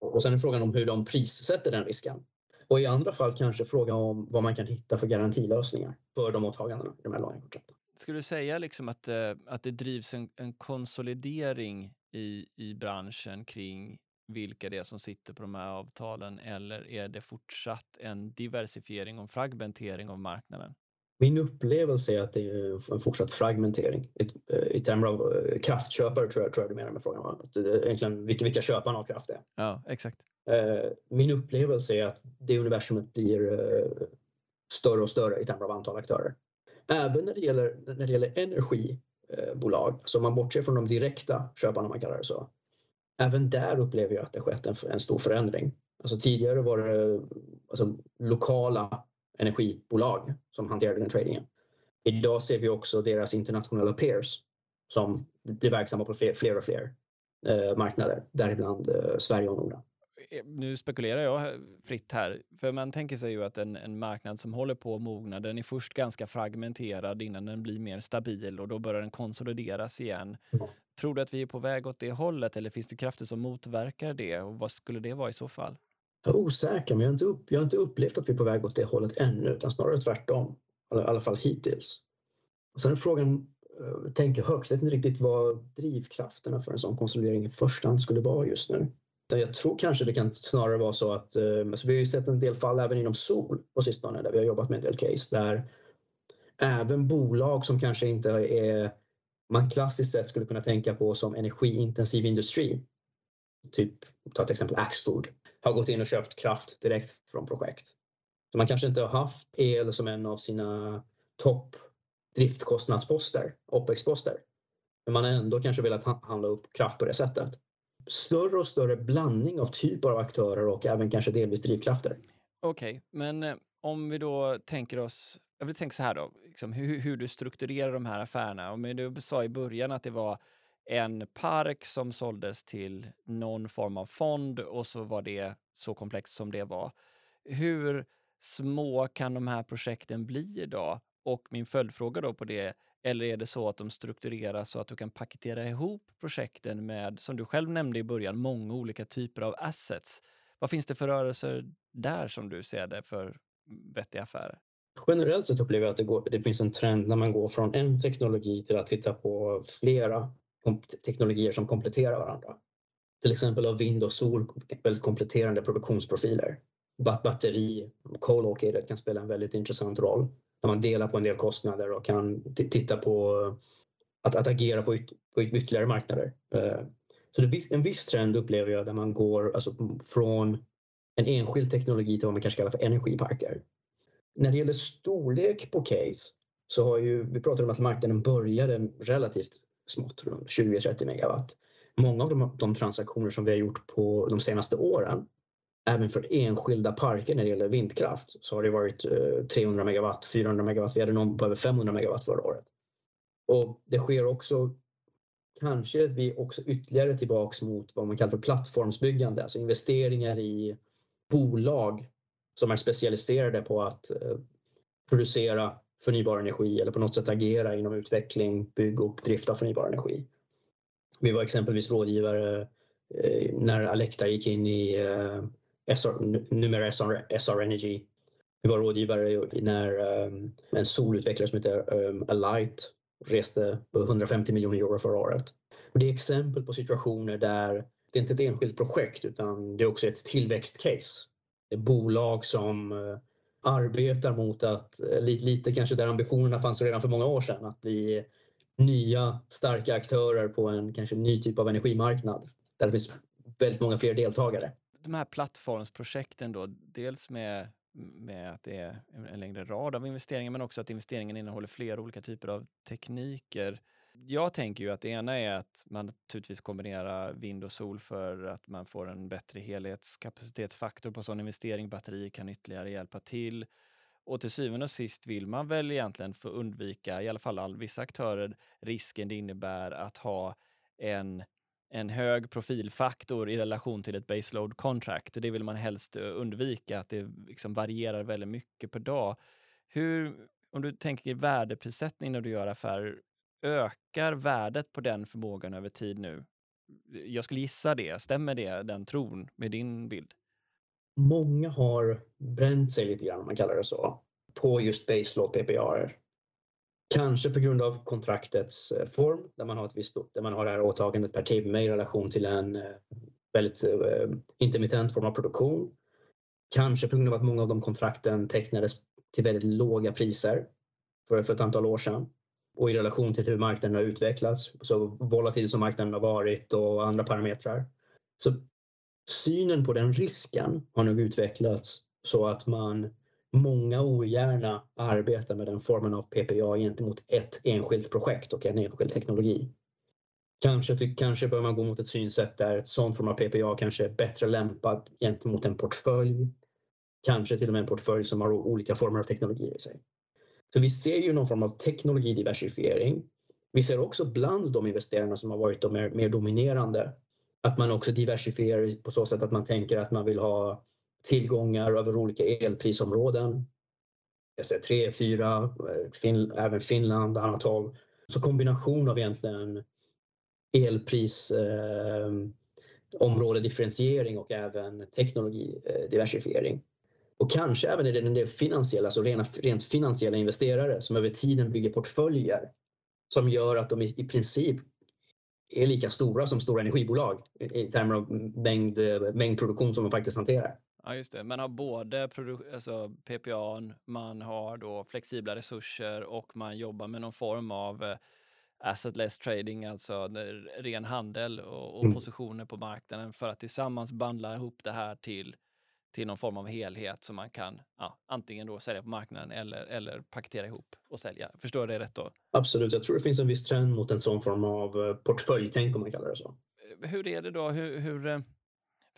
Och sen är frågan om hur de prissätter den risken. Och i andra fall kanske fråga om vad man kan hitta för garantilösningar för de åtagandena i de här långa kontrakten. Skulle du säga liksom att, eh, att det drivs en, en konsolidering i, i branschen kring vilka det är som sitter på de här avtalen eller är det fortsatt en diversifiering och fragmentering av marknaden? Min upplevelse är att det är en fortsatt fragmentering. I, eh, i termer av eh, kraftköpare tror jag, tror jag du menar med frågan. Att det egentligen vilka, vilka köparna av kraft är. Ja, exakt. Eh, min upplevelse är att det universumet blir eh, större och större i termer av antal aktörer. Även när det gäller, när det gäller energibolag, så om man bortser från de direkta köparna, man kallar det så. Även där upplever jag att det skett en, en stor förändring. Alltså tidigare var det alltså, lokala energibolag som hanterade den tradingen. Idag ser vi också deras internationella peers som blir verksamma på fler, fler och fler eh, marknader, däribland eh, Sverige och Norden. Eh, nu spekulerar jag eh, fritt här, för man tänker sig ju att en, en marknad som håller på att mogna, den är först ganska fragmenterad innan den blir mer stabil och då börjar den konsolideras igen. Mm. Tror du att vi är på väg åt det hållet eller finns det krafter som motverkar det och vad skulle det vara i så fall? Jag är osäker, men jag har inte, upp, jag har inte upplevt att vi är på väg åt det hållet ännu, utan snarare tvärtom. I alla fall hittills. Och sen är frågan, eh, tänker högt, jag vet inte riktigt vad drivkrafterna för en sån konsolidering i första hand skulle vara just nu. Jag tror kanske det kan snarare vara så att, eh, alltså vi har ju sett en del fall även inom sol på sistone där vi har jobbat med en del case där även bolag som kanske inte är man klassiskt sett skulle kunna tänka på som energiintensiv industri. Typ, ta till exempel Axfood har gått in och köpt kraft direkt från projekt. Så man kanske inte har haft el som en av sina topp driftkostnadsposter, OPEX-poster. Men man har ändå kanske velat handla upp kraft på det sättet större och större blandning av typer av aktörer och även kanske delvis drivkrafter. Okej, okay, men eh, om vi då tänker oss, jag vill tänka så här då, liksom, hur, hur du strukturerar de här affärerna. Om du sa i början att det var en park som såldes till någon form av fond och så var det så komplext som det var. Hur små kan de här projekten bli idag? Och min följdfråga då på det, eller är det så att de struktureras så att du kan paketera ihop projekten med, som du själv nämnde i början, många olika typer av assets? Vad finns det för rörelser där som du ser det för vettiga affärer? Generellt sett upplever jag att det, går, det finns en trend när man går från en teknologi till att titta på flera teknologier som kompletterar varandra. Till exempel av vind och sol väldigt kompletterande produktionsprofiler. Batteri, co-located kan spela en väldigt intressant roll man delar på en del kostnader och kan titta på att, att agera på, yt, på ytterligare marknader. Eh, så det, en viss trend upplever jag där man går alltså, från en enskild teknologi till vad man kanske kallar för energiparker. När det gäller storlek på case så har ju, vi pratade om att marknaden började relativt smått, 20-30 megawatt. Många av de, de, transaktioner som vi har gjort på de senaste åren, även för enskilda parker när det gäller vindkraft, så har det varit eh, 300 megawatt, 400 megawatt, vi hade någon på över 500 megawatt förra året. Och det sker också kanske vi också ytterligare tillbaks mot vad man kallar för plattformsbyggande, alltså investeringar i bolag som är specialiserade på att eh, producera förnybar energi eller på något sätt agera inom utveckling, bygg och drift av förnybar energi. Vi var exempelvis rådgivare eh, när Alecta gick in i SR, numera SR, SR Energy. Vi var rådgivare när ehm, en solutvecklare som heter ehm, Alight reste 150 miljoner euro förra året. Och det är exempel på situationer där det är inte ett enskilt projekt utan det är också ett tillväxtcase. Det är bolag som eh, arbetar mot att, eh, lite, lite kanske där ambitionerna fanns redan för många år sedan, att bli nya starka aktörer på en kanske ny typ av energimarknad där det finns väldigt många fler deltagare. De här plattformsprojekten då, dels med med att det är en längre rad av investeringar men också att investeringen innehåller flera olika typer av tekniker. Jag tänker ju att det ena är att man naturligtvis kombinerar vind och sol för att man får en bättre helhetskapacitetsfaktor på sån investering. Batterier kan ytterligare hjälpa till. Och till syvende och sist vill man väl egentligen få undvika, i alla fall all, vissa aktörer, risken det innebär att ha en en hög profilfaktor i relation till ett baseload contract. Det vill man helst eh, undvika, att det liksom varierar väldigt mycket per dag. Hur, om du tänker värdeprissättning när du gör affärer, ökar värdet på den förmågan över tid nu? Jag skulle gissa det. Stämmer det, den tron, med din bild? Många har bränt sig lite grann, om man kallar det så, på just baseload PPR. Kanske på grund av kontraktets eh, form där man har, ett visst, där man har det här åtagandet per timme i relation till en eh, väldigt eh, intermittent form av produktion. Kanske på grund av att många av de kontrakten tecknades till väldigt låga priser för, för ett antal år sedan och i relation till hur marknaden har utvecklats, så volatil som marknaden har varit och andra parametrar. Så synen på den risken har nog utvecklats så att man många ogärna arbetar med den formen av PPA gentemot ett enskilt projekt och en enskild teknologi. Kanske, kanske bör man gå mot ett synsätt där ett sånt form av PPA kanske är bättre lämpad gentemot en portfölj. Kanske till och med en portfölj som har olika former av teknologier i sig. Så vi ser ju någon form av teknologidiversifiering. Vi ser också bland de investerarna som har varit mer, mer dominerande att man också diversifierar på så sätt att man tänker att man vill ha tillgångar över olika elprisområden. Jag ser 3, 4, eh, fin, även Finland, annat håll. Så kombination av egentligen elprisområde eh, och även teknologidiversifiering. Eh, och kanske även är det en del finansiella, alltså rena, rent finansiella investerare som över tiden bygger portföljer som gör att de i, i princip är lika stora som stora energibolag i termer av mängd, eh, mängd produktion som de faktiskt hanterar. Ja, just det. Man har både alltså PPA, man har då flexibla resurser och man jobbar med någon form av eh, assetless trading, alltså ren handel och, och mm. positioner på marknaden för att tillsammans bandla ihop det här till, till någon form av helhet som man kan ja, antingen då sälja på marknaden eller, eller paketera ihop och sälja. Förstår jag det rätt då? Absolut, jag tror det finns en viss trend mot en sån form av eh, portföljtänk om man kallar det så hur är det då? Hur, hur, eh,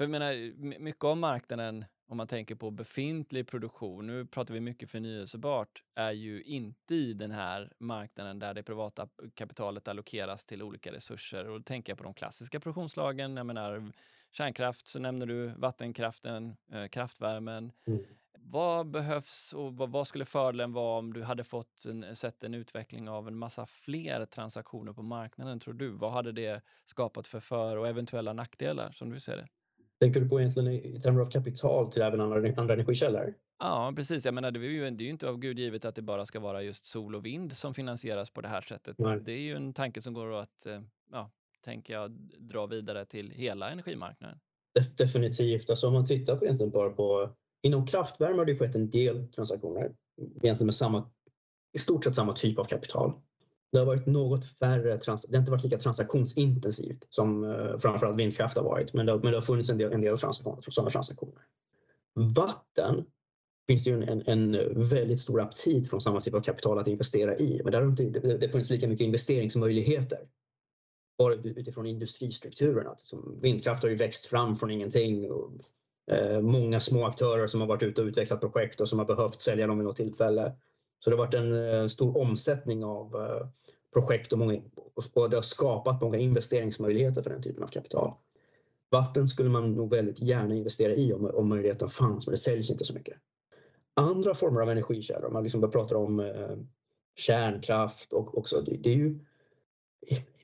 för jag menar, mycket av marknaden, om man tänker på befintlig produktion, nu pratar vi mycket förnyelsebart, är ju inte i den här marknaden där det privata kapitalet allokeras till olika resurser. Och då tänker jag på de klassiska produktionslagen, jag menar kärnkraft, så nämner du vattenkraften, eh, kraftvärmen. Mm. Vad behövs och vad, skulle fördelen vara om du hade fått en, sett en utveckling av en massa fler transaktioner på marknaden, tror du? Vad hade det skapat för för och eventuella nackdelar som du ser det? Tänker du på egentligen i termer av kapital till även andra, andra energikällor? Ja, precis. Jag menar, det är, ju, det är ju inte av Gud givet att det bara ska vara just sol och vind som finansieras på det här sättet. Nej. Det är ju en tanke som går att, eh, ja, tänker jag, dra vidare till hela energimarknaden. Definitivt. Alltså om man tittar på egentligen bara på Inom kraftvärme har det skett en del transaktioner, egentligen med samma, i stort sett samma typ av kapital. Det har varit något färre, trans, det har inte varit lika transaktionsintensivt som eh, framförallt vindkraft har varit, men det, men det har funnits en del, en del transaktioner, sådana transaktioner. Vatten finns det ju en, en, väldigt stor aptit från samma typ av kapital att investera i, men där har inte, det, det funnits lika mycket investeringsmöjligheter. Bara utifrån industristrukturerna. Vindkraft har ju växt fram från ingenting och Eh, många små aktörer som har varit ute och utvecklat projekt och som har behövt sälja dem vid något tillfälle. Så det har varit en eh, stor omsättning av eh, projekt och, många, och det har skapat många investeringsmöjligheter för den typen av kapital. Vatten skulle man nog väldigt gärna investera i om, om möjligheten fanns, men det säljs inte så mycket. Andra former av energikällor, om man liksom pratar om eh, kärnkraft och också, det, det är ju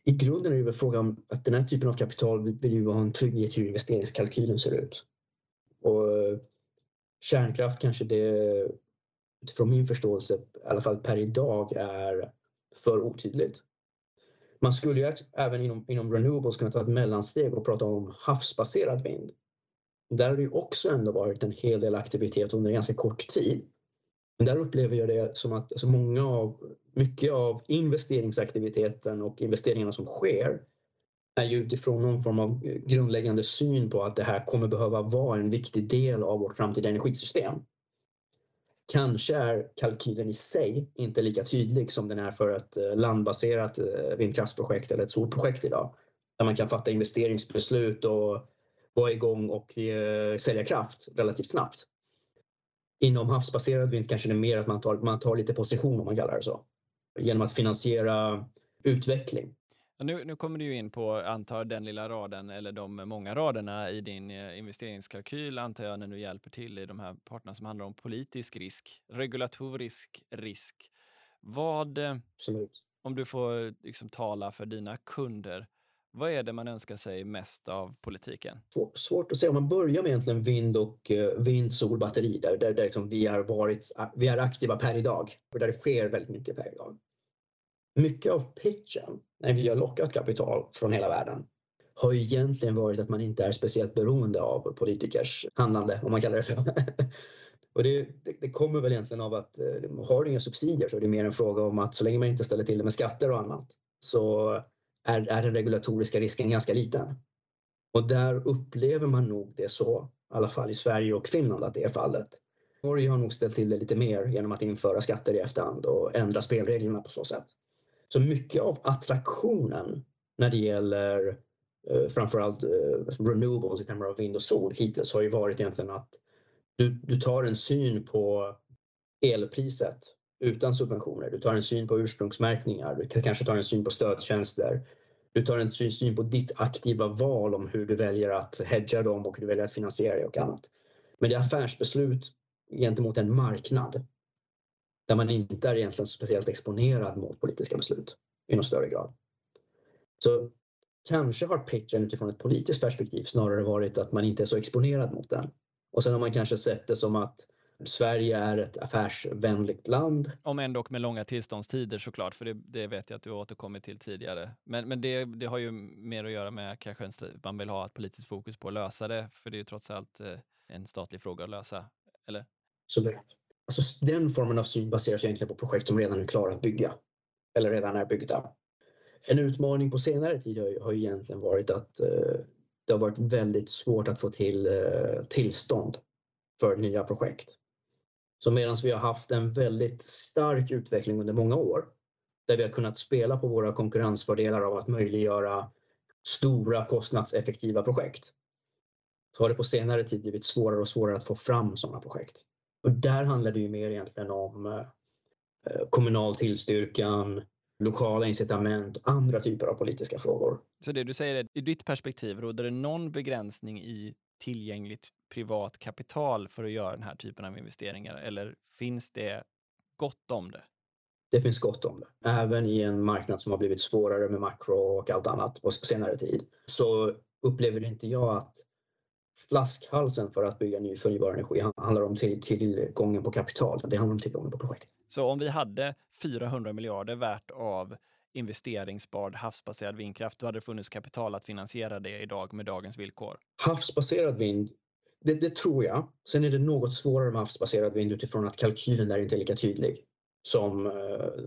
i, grunden är det väl frågan om att den här typen av kapital vill ju ha en trygghet i hur investeringskalkylen ser ut. Och eh, kärnkraft kanske det utifrån min förståelse, i alla fall per idag, är för otydligt. Man skulle ju även inom, inom renewables kunna ta ett mellansteg och prata om havsbaserad vind. Där har det ju också ändå varit en hel del aktivitet under ganska kort tid. Men där upplever jag det som att alltså många av, mycket av investeringsaktiviteten och investeringarna som sker är ju utifrån någon form av grundläggande syn på att det här kommer behöva vara en viktig del av vårt framtida energisystem. Kanske är kalkylen i sig inte lika tydlig som den är för ett eh, landbaserat eh, vindkraftsprojekt eller ett solprojekt idag. Där man kan fatta investeringsbeslut och vara igång och eh, sälja kraft relativt snabbt. Inom havsbaserad vind kanske det är mer att man tar, man tar lite position om man kallar det så. Genom att finansiera utveckling nu, nu kommer du in på, antar den lilla raden eller de många raderna i din eh, investeringskalkyl, antar jag, när du hjälper till i de här parterna som handlar om politisk risk, regulatorisk risk. Vad, eh, Absolut. om du får liksom tala för dina kunder, vad är det man önskar sig mest av politiken? Svårt att säga. Om man börjar med egentligen vind och uh, vind, sol, batteri där, där, där liksom vi, har varit, vi är aktiva per idag och där det sker väldigt mycket per idag mycket av pitchen när vi har lockat kapital från hela världen har ju egentligen varit att man inte är speciellt beroende av politikers handlande, om man kallar det så. Och det, det, det, kommer väl egentligen av att eh, har du inga subsidier så är det mer en fråga om att så länge man inte ställer till det med skatter och annat så är, är den regulatoriska risken ganska liten. Och där upplever man nog det så, i alla fall i Sverige och Finland, att det är fallet. Norge har nog ställt till det lite mer genom att införa skatter i efterhand och ändra spelreglerna på så sätt. Så mycket av attraktionen när det gäller eh, framförallt eh, renewables i termer av vind och sol hittills har ju varit egentligen att du, du tar en syn på elpriset utan subventioner. Du tar en syn på ursprungsmärkningar, du kanske tar en syn på stödtjänster. Du tar en syn på ditt aktiva val om hur du väljer att hedga dem och hur du väljer att finansiera det och annat. Men det är affärsbeslut gentemot en marknad där man inte är egentligen speciellt exponerad mot politiska beslut i någon större grad. Så kanske har pitchen utifrån ett politiskt perspektiv snarare varit att man inte är så exponerad mot den. Och sen har man kanske sett det som att Sverige är ett affärsvänligt land. Om ändå med långa tillståndstider såklart, för det, det vet jag att du återkommit till tidigare. Men, men det, det har ju mer att göra med kanske en, man vill ha ett politiskt fokus på att lösa det, för det är ju trots allt eh, en statlig fråga att lösa, eller? Absolut. Alltså den formen av syn baseras egentligen på projekt som redan är klara att bygga eller redan är byggda. En utmaning på senare tid har, har egentligen varit att eh, det har varit väldigt svårt att få till eh, tillstånd för nya projekt. Så medan vi har haft en väldigt stark utveckling under många år där vi har kunnat spela på våra konkurrensfördelar av att möjliggöra stora kostnadseffektiva projekt så har det på senare tid blivit svårare och svårare att få fram sådana projekt. Och där handlar det ju mer egentligen om eh, kommunal tillstyrkan, lokala incitament andra typer av politiska frågor. Så det du säger är, i ditt perspektiv, råder det någon begränsning i tillgängligt privat kapital för att göra den här typen av investeringar? Eller finns det gott om det? Det finns gott om det. Även i en marknad som har blivit svårare med makro och allt annat på senare tid så upplever inte jag att flaskhalsen för att bygga ny förnybar energi handlar om till, tillgången på kapital. Det handlar om tillgången på projekt. Så om vi hade 400 miljarder värt av investeringsbar havsbaserad vindkraft, då hade det funnits kapital att finansiera det idag med dagens villkor? Havsbaserad vind, det, det tror jag. Sen är det något svårare med havsbaserad vind utifrån att kalkylen där inte är lika tydlig som eh,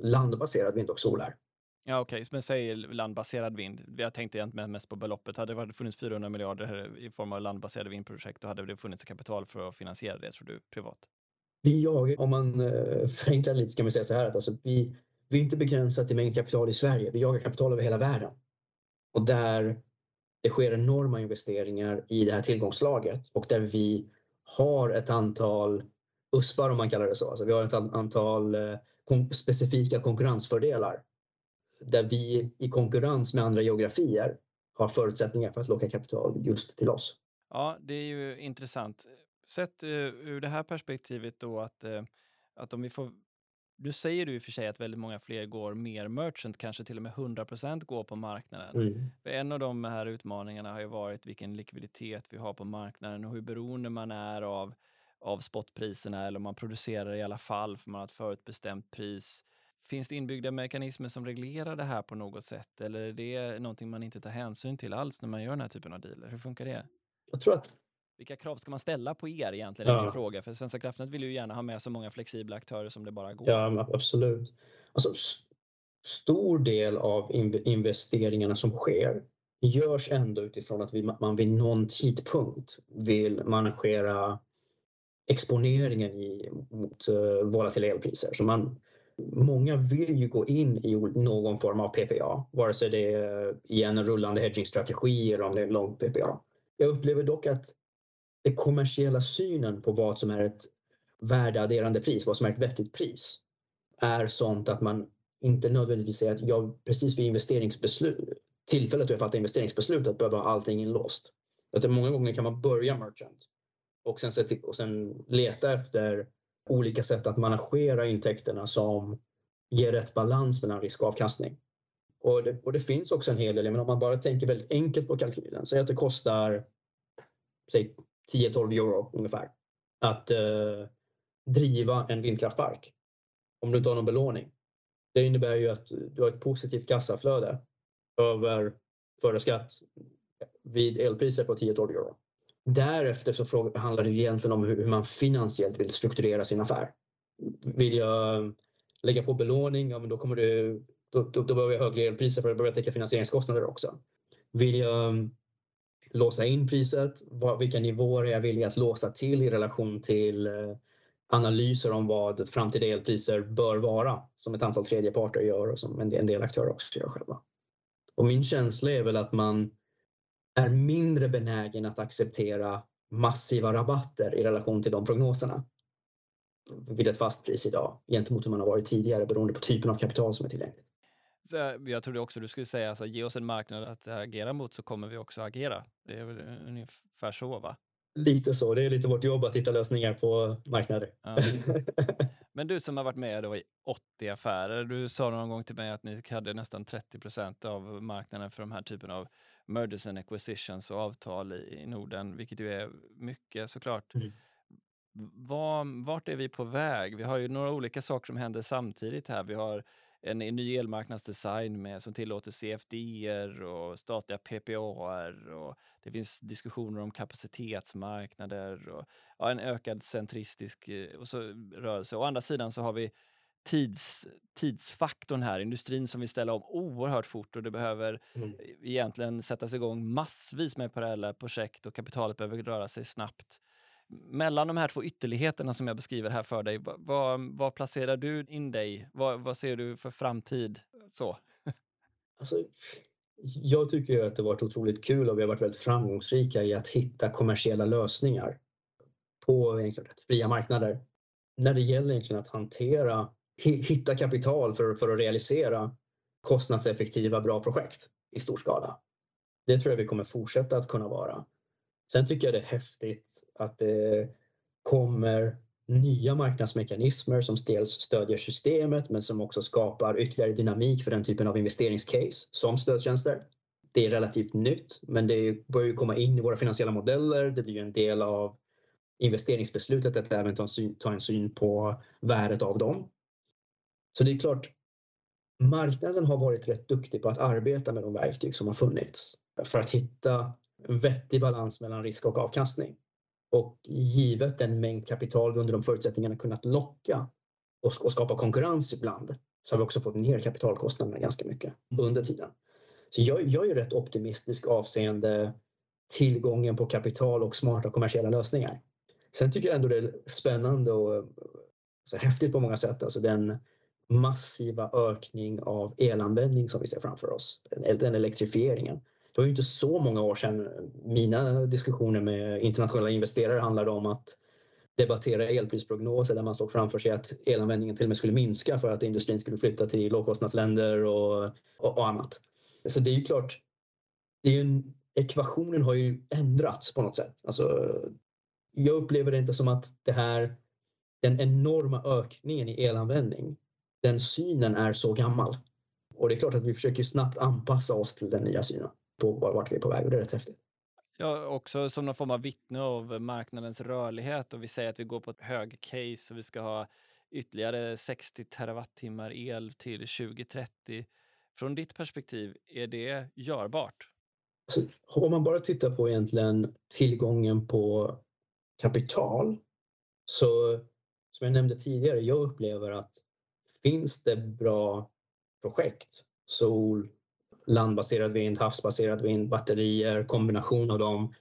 landbaserad vind och sol är. Ja, okej, okay. men säg landbaserad vind. Jag tänkte egentligen mest på beloppet. Hade det funnits 400 miljarder i form av landbaserade vindprojekt, då hade det funnits kapital för att finansiera det, tror du, privat? Ja, om man eh, förenklar lite, ska man säga så här att alltså, vi, vi är inte begränsade till mängd kapital i Sverige. Vi jagar kapital över hela världen. Och där det sker enorma investeringar i det här tillgångslaget och där vi har ett antal USPar om man kallar det så. Alltså vi har ett antal eh, specifika konkurrensfördelar där vi i konkurrens med andra geografier har förutsättningar för att locka kapital just till oss. Ja, det är ju intressant. Sett uh, ur det här perspektivet då att, uh, att om vi får nu säger du i och för sig att väldigt många fler går mer merchant, kanske till och med 100% går på marknaden. Mm. En av de här utmaningarna har ju varit vilken likviditet vi har på marknaden och hur beroende man är av, av spotpriserna eller om man producerar i alla fall för man har ett förutbestämt pris. Finns det inbyggda mekanismer som reglerar det här på något sätt eller är det någonting man inte tar hänsyn till alls när man gör den här typen av dealer? Hur funkar det? Jag tror att vilka krav ska man ställa på er egentligen? Ja. Är fråga. För Svenska kraftnät vill ju gärna ha med så många flexibla aktörer som det bara går. Ja, absolut. Alltså, stor del av investeringarna som sker görs ändå utifrån att man vid någon tidpunkt vill managera exponeringen i, mot uh, volatila elpriser. Så man, många vill ju gå in i någon form av PPA, vare sig det är i en rullande hedgingstrategi eller om det är en lång PPA. Jag upplever dock att den kommersiella synen på vad som är ett värdeadderande pris, vad som är ett vettigt pris, är sånt att man inte nödvändigtvis säger att jag precis vid investeringsbeslut, tillfället då jag fattar investeringsbeslutet behöver ha allting inlåst. Att många gånger kan man börja merchant och sen, och sen leta efter olika sätt att managera intäkterna som ger rätt balans mellan risk och avkastning. Och det, och det finns också en hel del, men om man bara tänker väldigt enkelt på kalkylen, säg att det kostar säg 10-12 euro ungefär att eh, driva en vindkraftpark om du inte har någon belåning. Det innebär ju att du har ett positivt kassaflöde över före skatt vid elpriser på 10-12 euro. Därefter så handlar det egentligen om hur man finansiellt vill strukturera sin affär. Vill jag eh, lägga på belåning, ja men då kommer du då, då, då behöver jag högre elpriser för att börja täcka finansieringskostnader också. Vill jag mm, låsa in priset, vilka nivåer är jag villig att låsa till i relation till eh, analyser om vad framtida elpriser bör vara som ett antal tredjeparter gör och som en del aktörer också gör själva. Och min känsla är väl att man är mindre benägen att acceptera massiva rabatter i relation till de prognoserna vid ett fast pris idag gentemot hur man har varit tidigare beroende på typen av kapital som är tillgängligt. Så jag trodde också du skulle säga, alltså, ge oss en marknad att agera mot så kommer vi också agera. Det är väl ungefär så va? Lite så, det är lite vårt jobb att hitta lösningar på marknader. Ja. Men du som har varit med då i 80 affärer, du sa någon gång till mig att ni hade nästan 30 procent av marknaden för de här typen av mergers and acquisitions och avtal i, Norden, vilket ju är mycket såklart. Mm. Var, vart är vi på väg? Vi har ju några olika saker som händer samtidigt här. Vi har en, en ny elmarknadsdesign med, som tillåter CFD och statliga PPAR och det finns diskussioner om kapacitetsmarknader och ja, en ökad centristisk eh, och så, rörelse. Å andra sidan så har vi tids, tidsfaktorn här, industrin som vill ställa om oerhört fort och det behöver mm. egentligen sättas igång massvis med parallella projekt och kapitalet behöver röra sig snabbt mellan de här två ytterligheterna som jag beskriver här för dig, vad, placerar du in dig? Vad, vad ser du för framtid? Så. Alltså, Jag tycker att det varit otroligt kul och vi har varit väldigt framgångsrika i att hitta kommersiella lösningar på egentligen fria marknader. När det gäller egentligen att hantera, hitta kapital för, för att realisera kostnadseffektiva bra projekt i stor skala. Det tror jag vi kommer fortsätta att kunna vara. Sen tycker jag det är häftigt att det kommer nya marknadsmekanismer som dels stödjer systemet men som också skapar ytterligare dynamik för den typen av investeringscase som stödtjänster. Det är relativt nytt men det börjar ju komma in i våra finansiella modeller. Det blir ju en del av investeringsbeslutet att även ta en syn, ta en syn på värdet av dem. Så det är klart, marknaden har varit rätt duktig på att arbeta med de verktyg som har funnits för att hitta en vettig balans mellan risk och avkastning. Och givet den mängd kapital vi under de förutsättningarna kunnat locka och, och skapa konkurrens ibland så har vi också fått ner kapitalkostnaderna ganska mycket under tiden. Så jag, jag är rätt optimistisk avseende tillgången på kapital och smarta kommersiella lösningar. Sen tycker jag ändå det är spännande och så häftigt på många sätt, alltså den massiva ökning av elanvändning som vi ser framför oss, den elektrifieringen det var ju inte så många år sedan mina diskussioner med internationella investerare handlade om att debattera elprisprognoser där man såg framför sig att elanvändningen till och med skulle minska för att industrin skulle flytta till lågkostnadsländer och, och, och annat. Så det är ju klart, det är ju ekvationen har ju ändrats på något sätt. Alltså, jag upplever det inte som att det här, den enorma ökningen i elanvändning, den synen är så gammal. Och det är klart att vi försöker snabbt anpassa oss till den nya synen på vart vi är på väg och det är rätt häftigt. Ja, också som någon form av vittne av marknadens rörlighet och vi säger att vi går på ett hög case och vi ska ha ytterligare 60 terawattimmar el till 2030. Från ditt perspektiv, är det görbart? Alltså, om man bara tittar på egentligen tillgången på kapital så som jag nämnde tidigare, jag upplever att finns det bra projekt, sol, landbaserad vind, havsbaserad vind, batterier, kombination av dem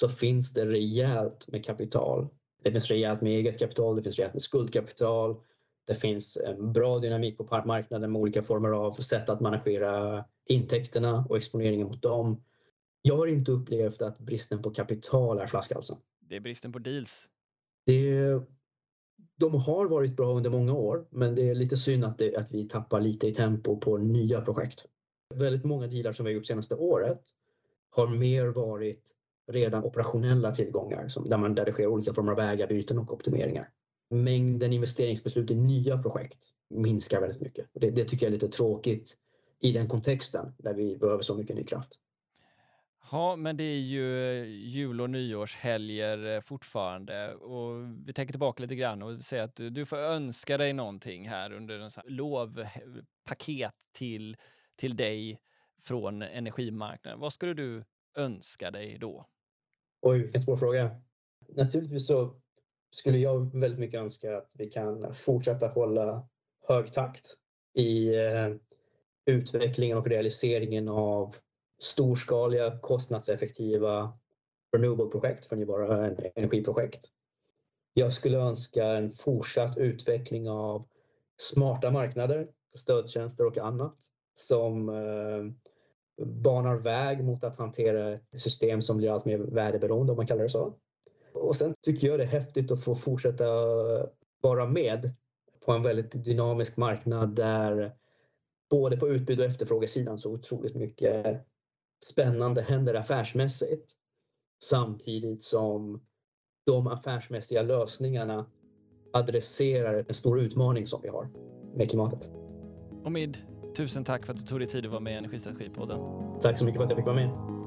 så finns det rejält med kapital. Det finns rejält med eget kapital, det finns rejält med skuldkapital. Det finns en bra dynamik på marknaden med olika former av sätt att managera intäkterna och exponeringen mot dem. Jag har inte upplevt att bristen på kapital är flaskhalsen. Det är bristen på deals. Det, de har varit bra under många år men det är lite synd att, det, att vi tappar lite i tempo på nya projekt. Väldigt många dealar som vi har gjort senaste året har mer varit redan operationella tillgångar som, där, man, där det sker olika former av ägarbyten och optimeringar. Mängden investeringsbeslut i nya projekt minskar väldigt mycket. Det, det tycker jag är lite tråkigt i den kontexten där vi behöver så mycket ny kraft. Ja, men det är ju eh, jul och nyårshelger eh, fortfarande och vi tänker tillbaka lite grann och säger att du, du får önska dig någonting här under en lovpaket till till dig från energimarknaden. Vad skulle du önska dig då? Oj, vilken svår fråga. Naturligtvis så skulle jag väldigt mycket önska att vi kan fortsätta hålla hög takt i eh, utvecklingen och realiseringen av storskaliga kostnadseffektiva renewable-projekt, förnybara energiprojekt. Jag skulle önska en fortsatt utveckling av smarta marknader, stödtjänster och annat som eh, banar väg mot att hantera ett system som blir allt mer värdeberoende om man kallar det så. Och sen tycker jag det är häftigt att få fortsätta vara med på en väldigt dynamisk marknad där både på utbud och efterfrågesidan så otroligt mycket spännande händer affärsmässigt samtidigt som de affärsmässiga lösningarna adresserar en stor utmaning som vi har med klimatet. Omid, Tusen tack för att du tog dig tid att vara med i Energistrategipodden. Tack så mycket för att jag fick vara med.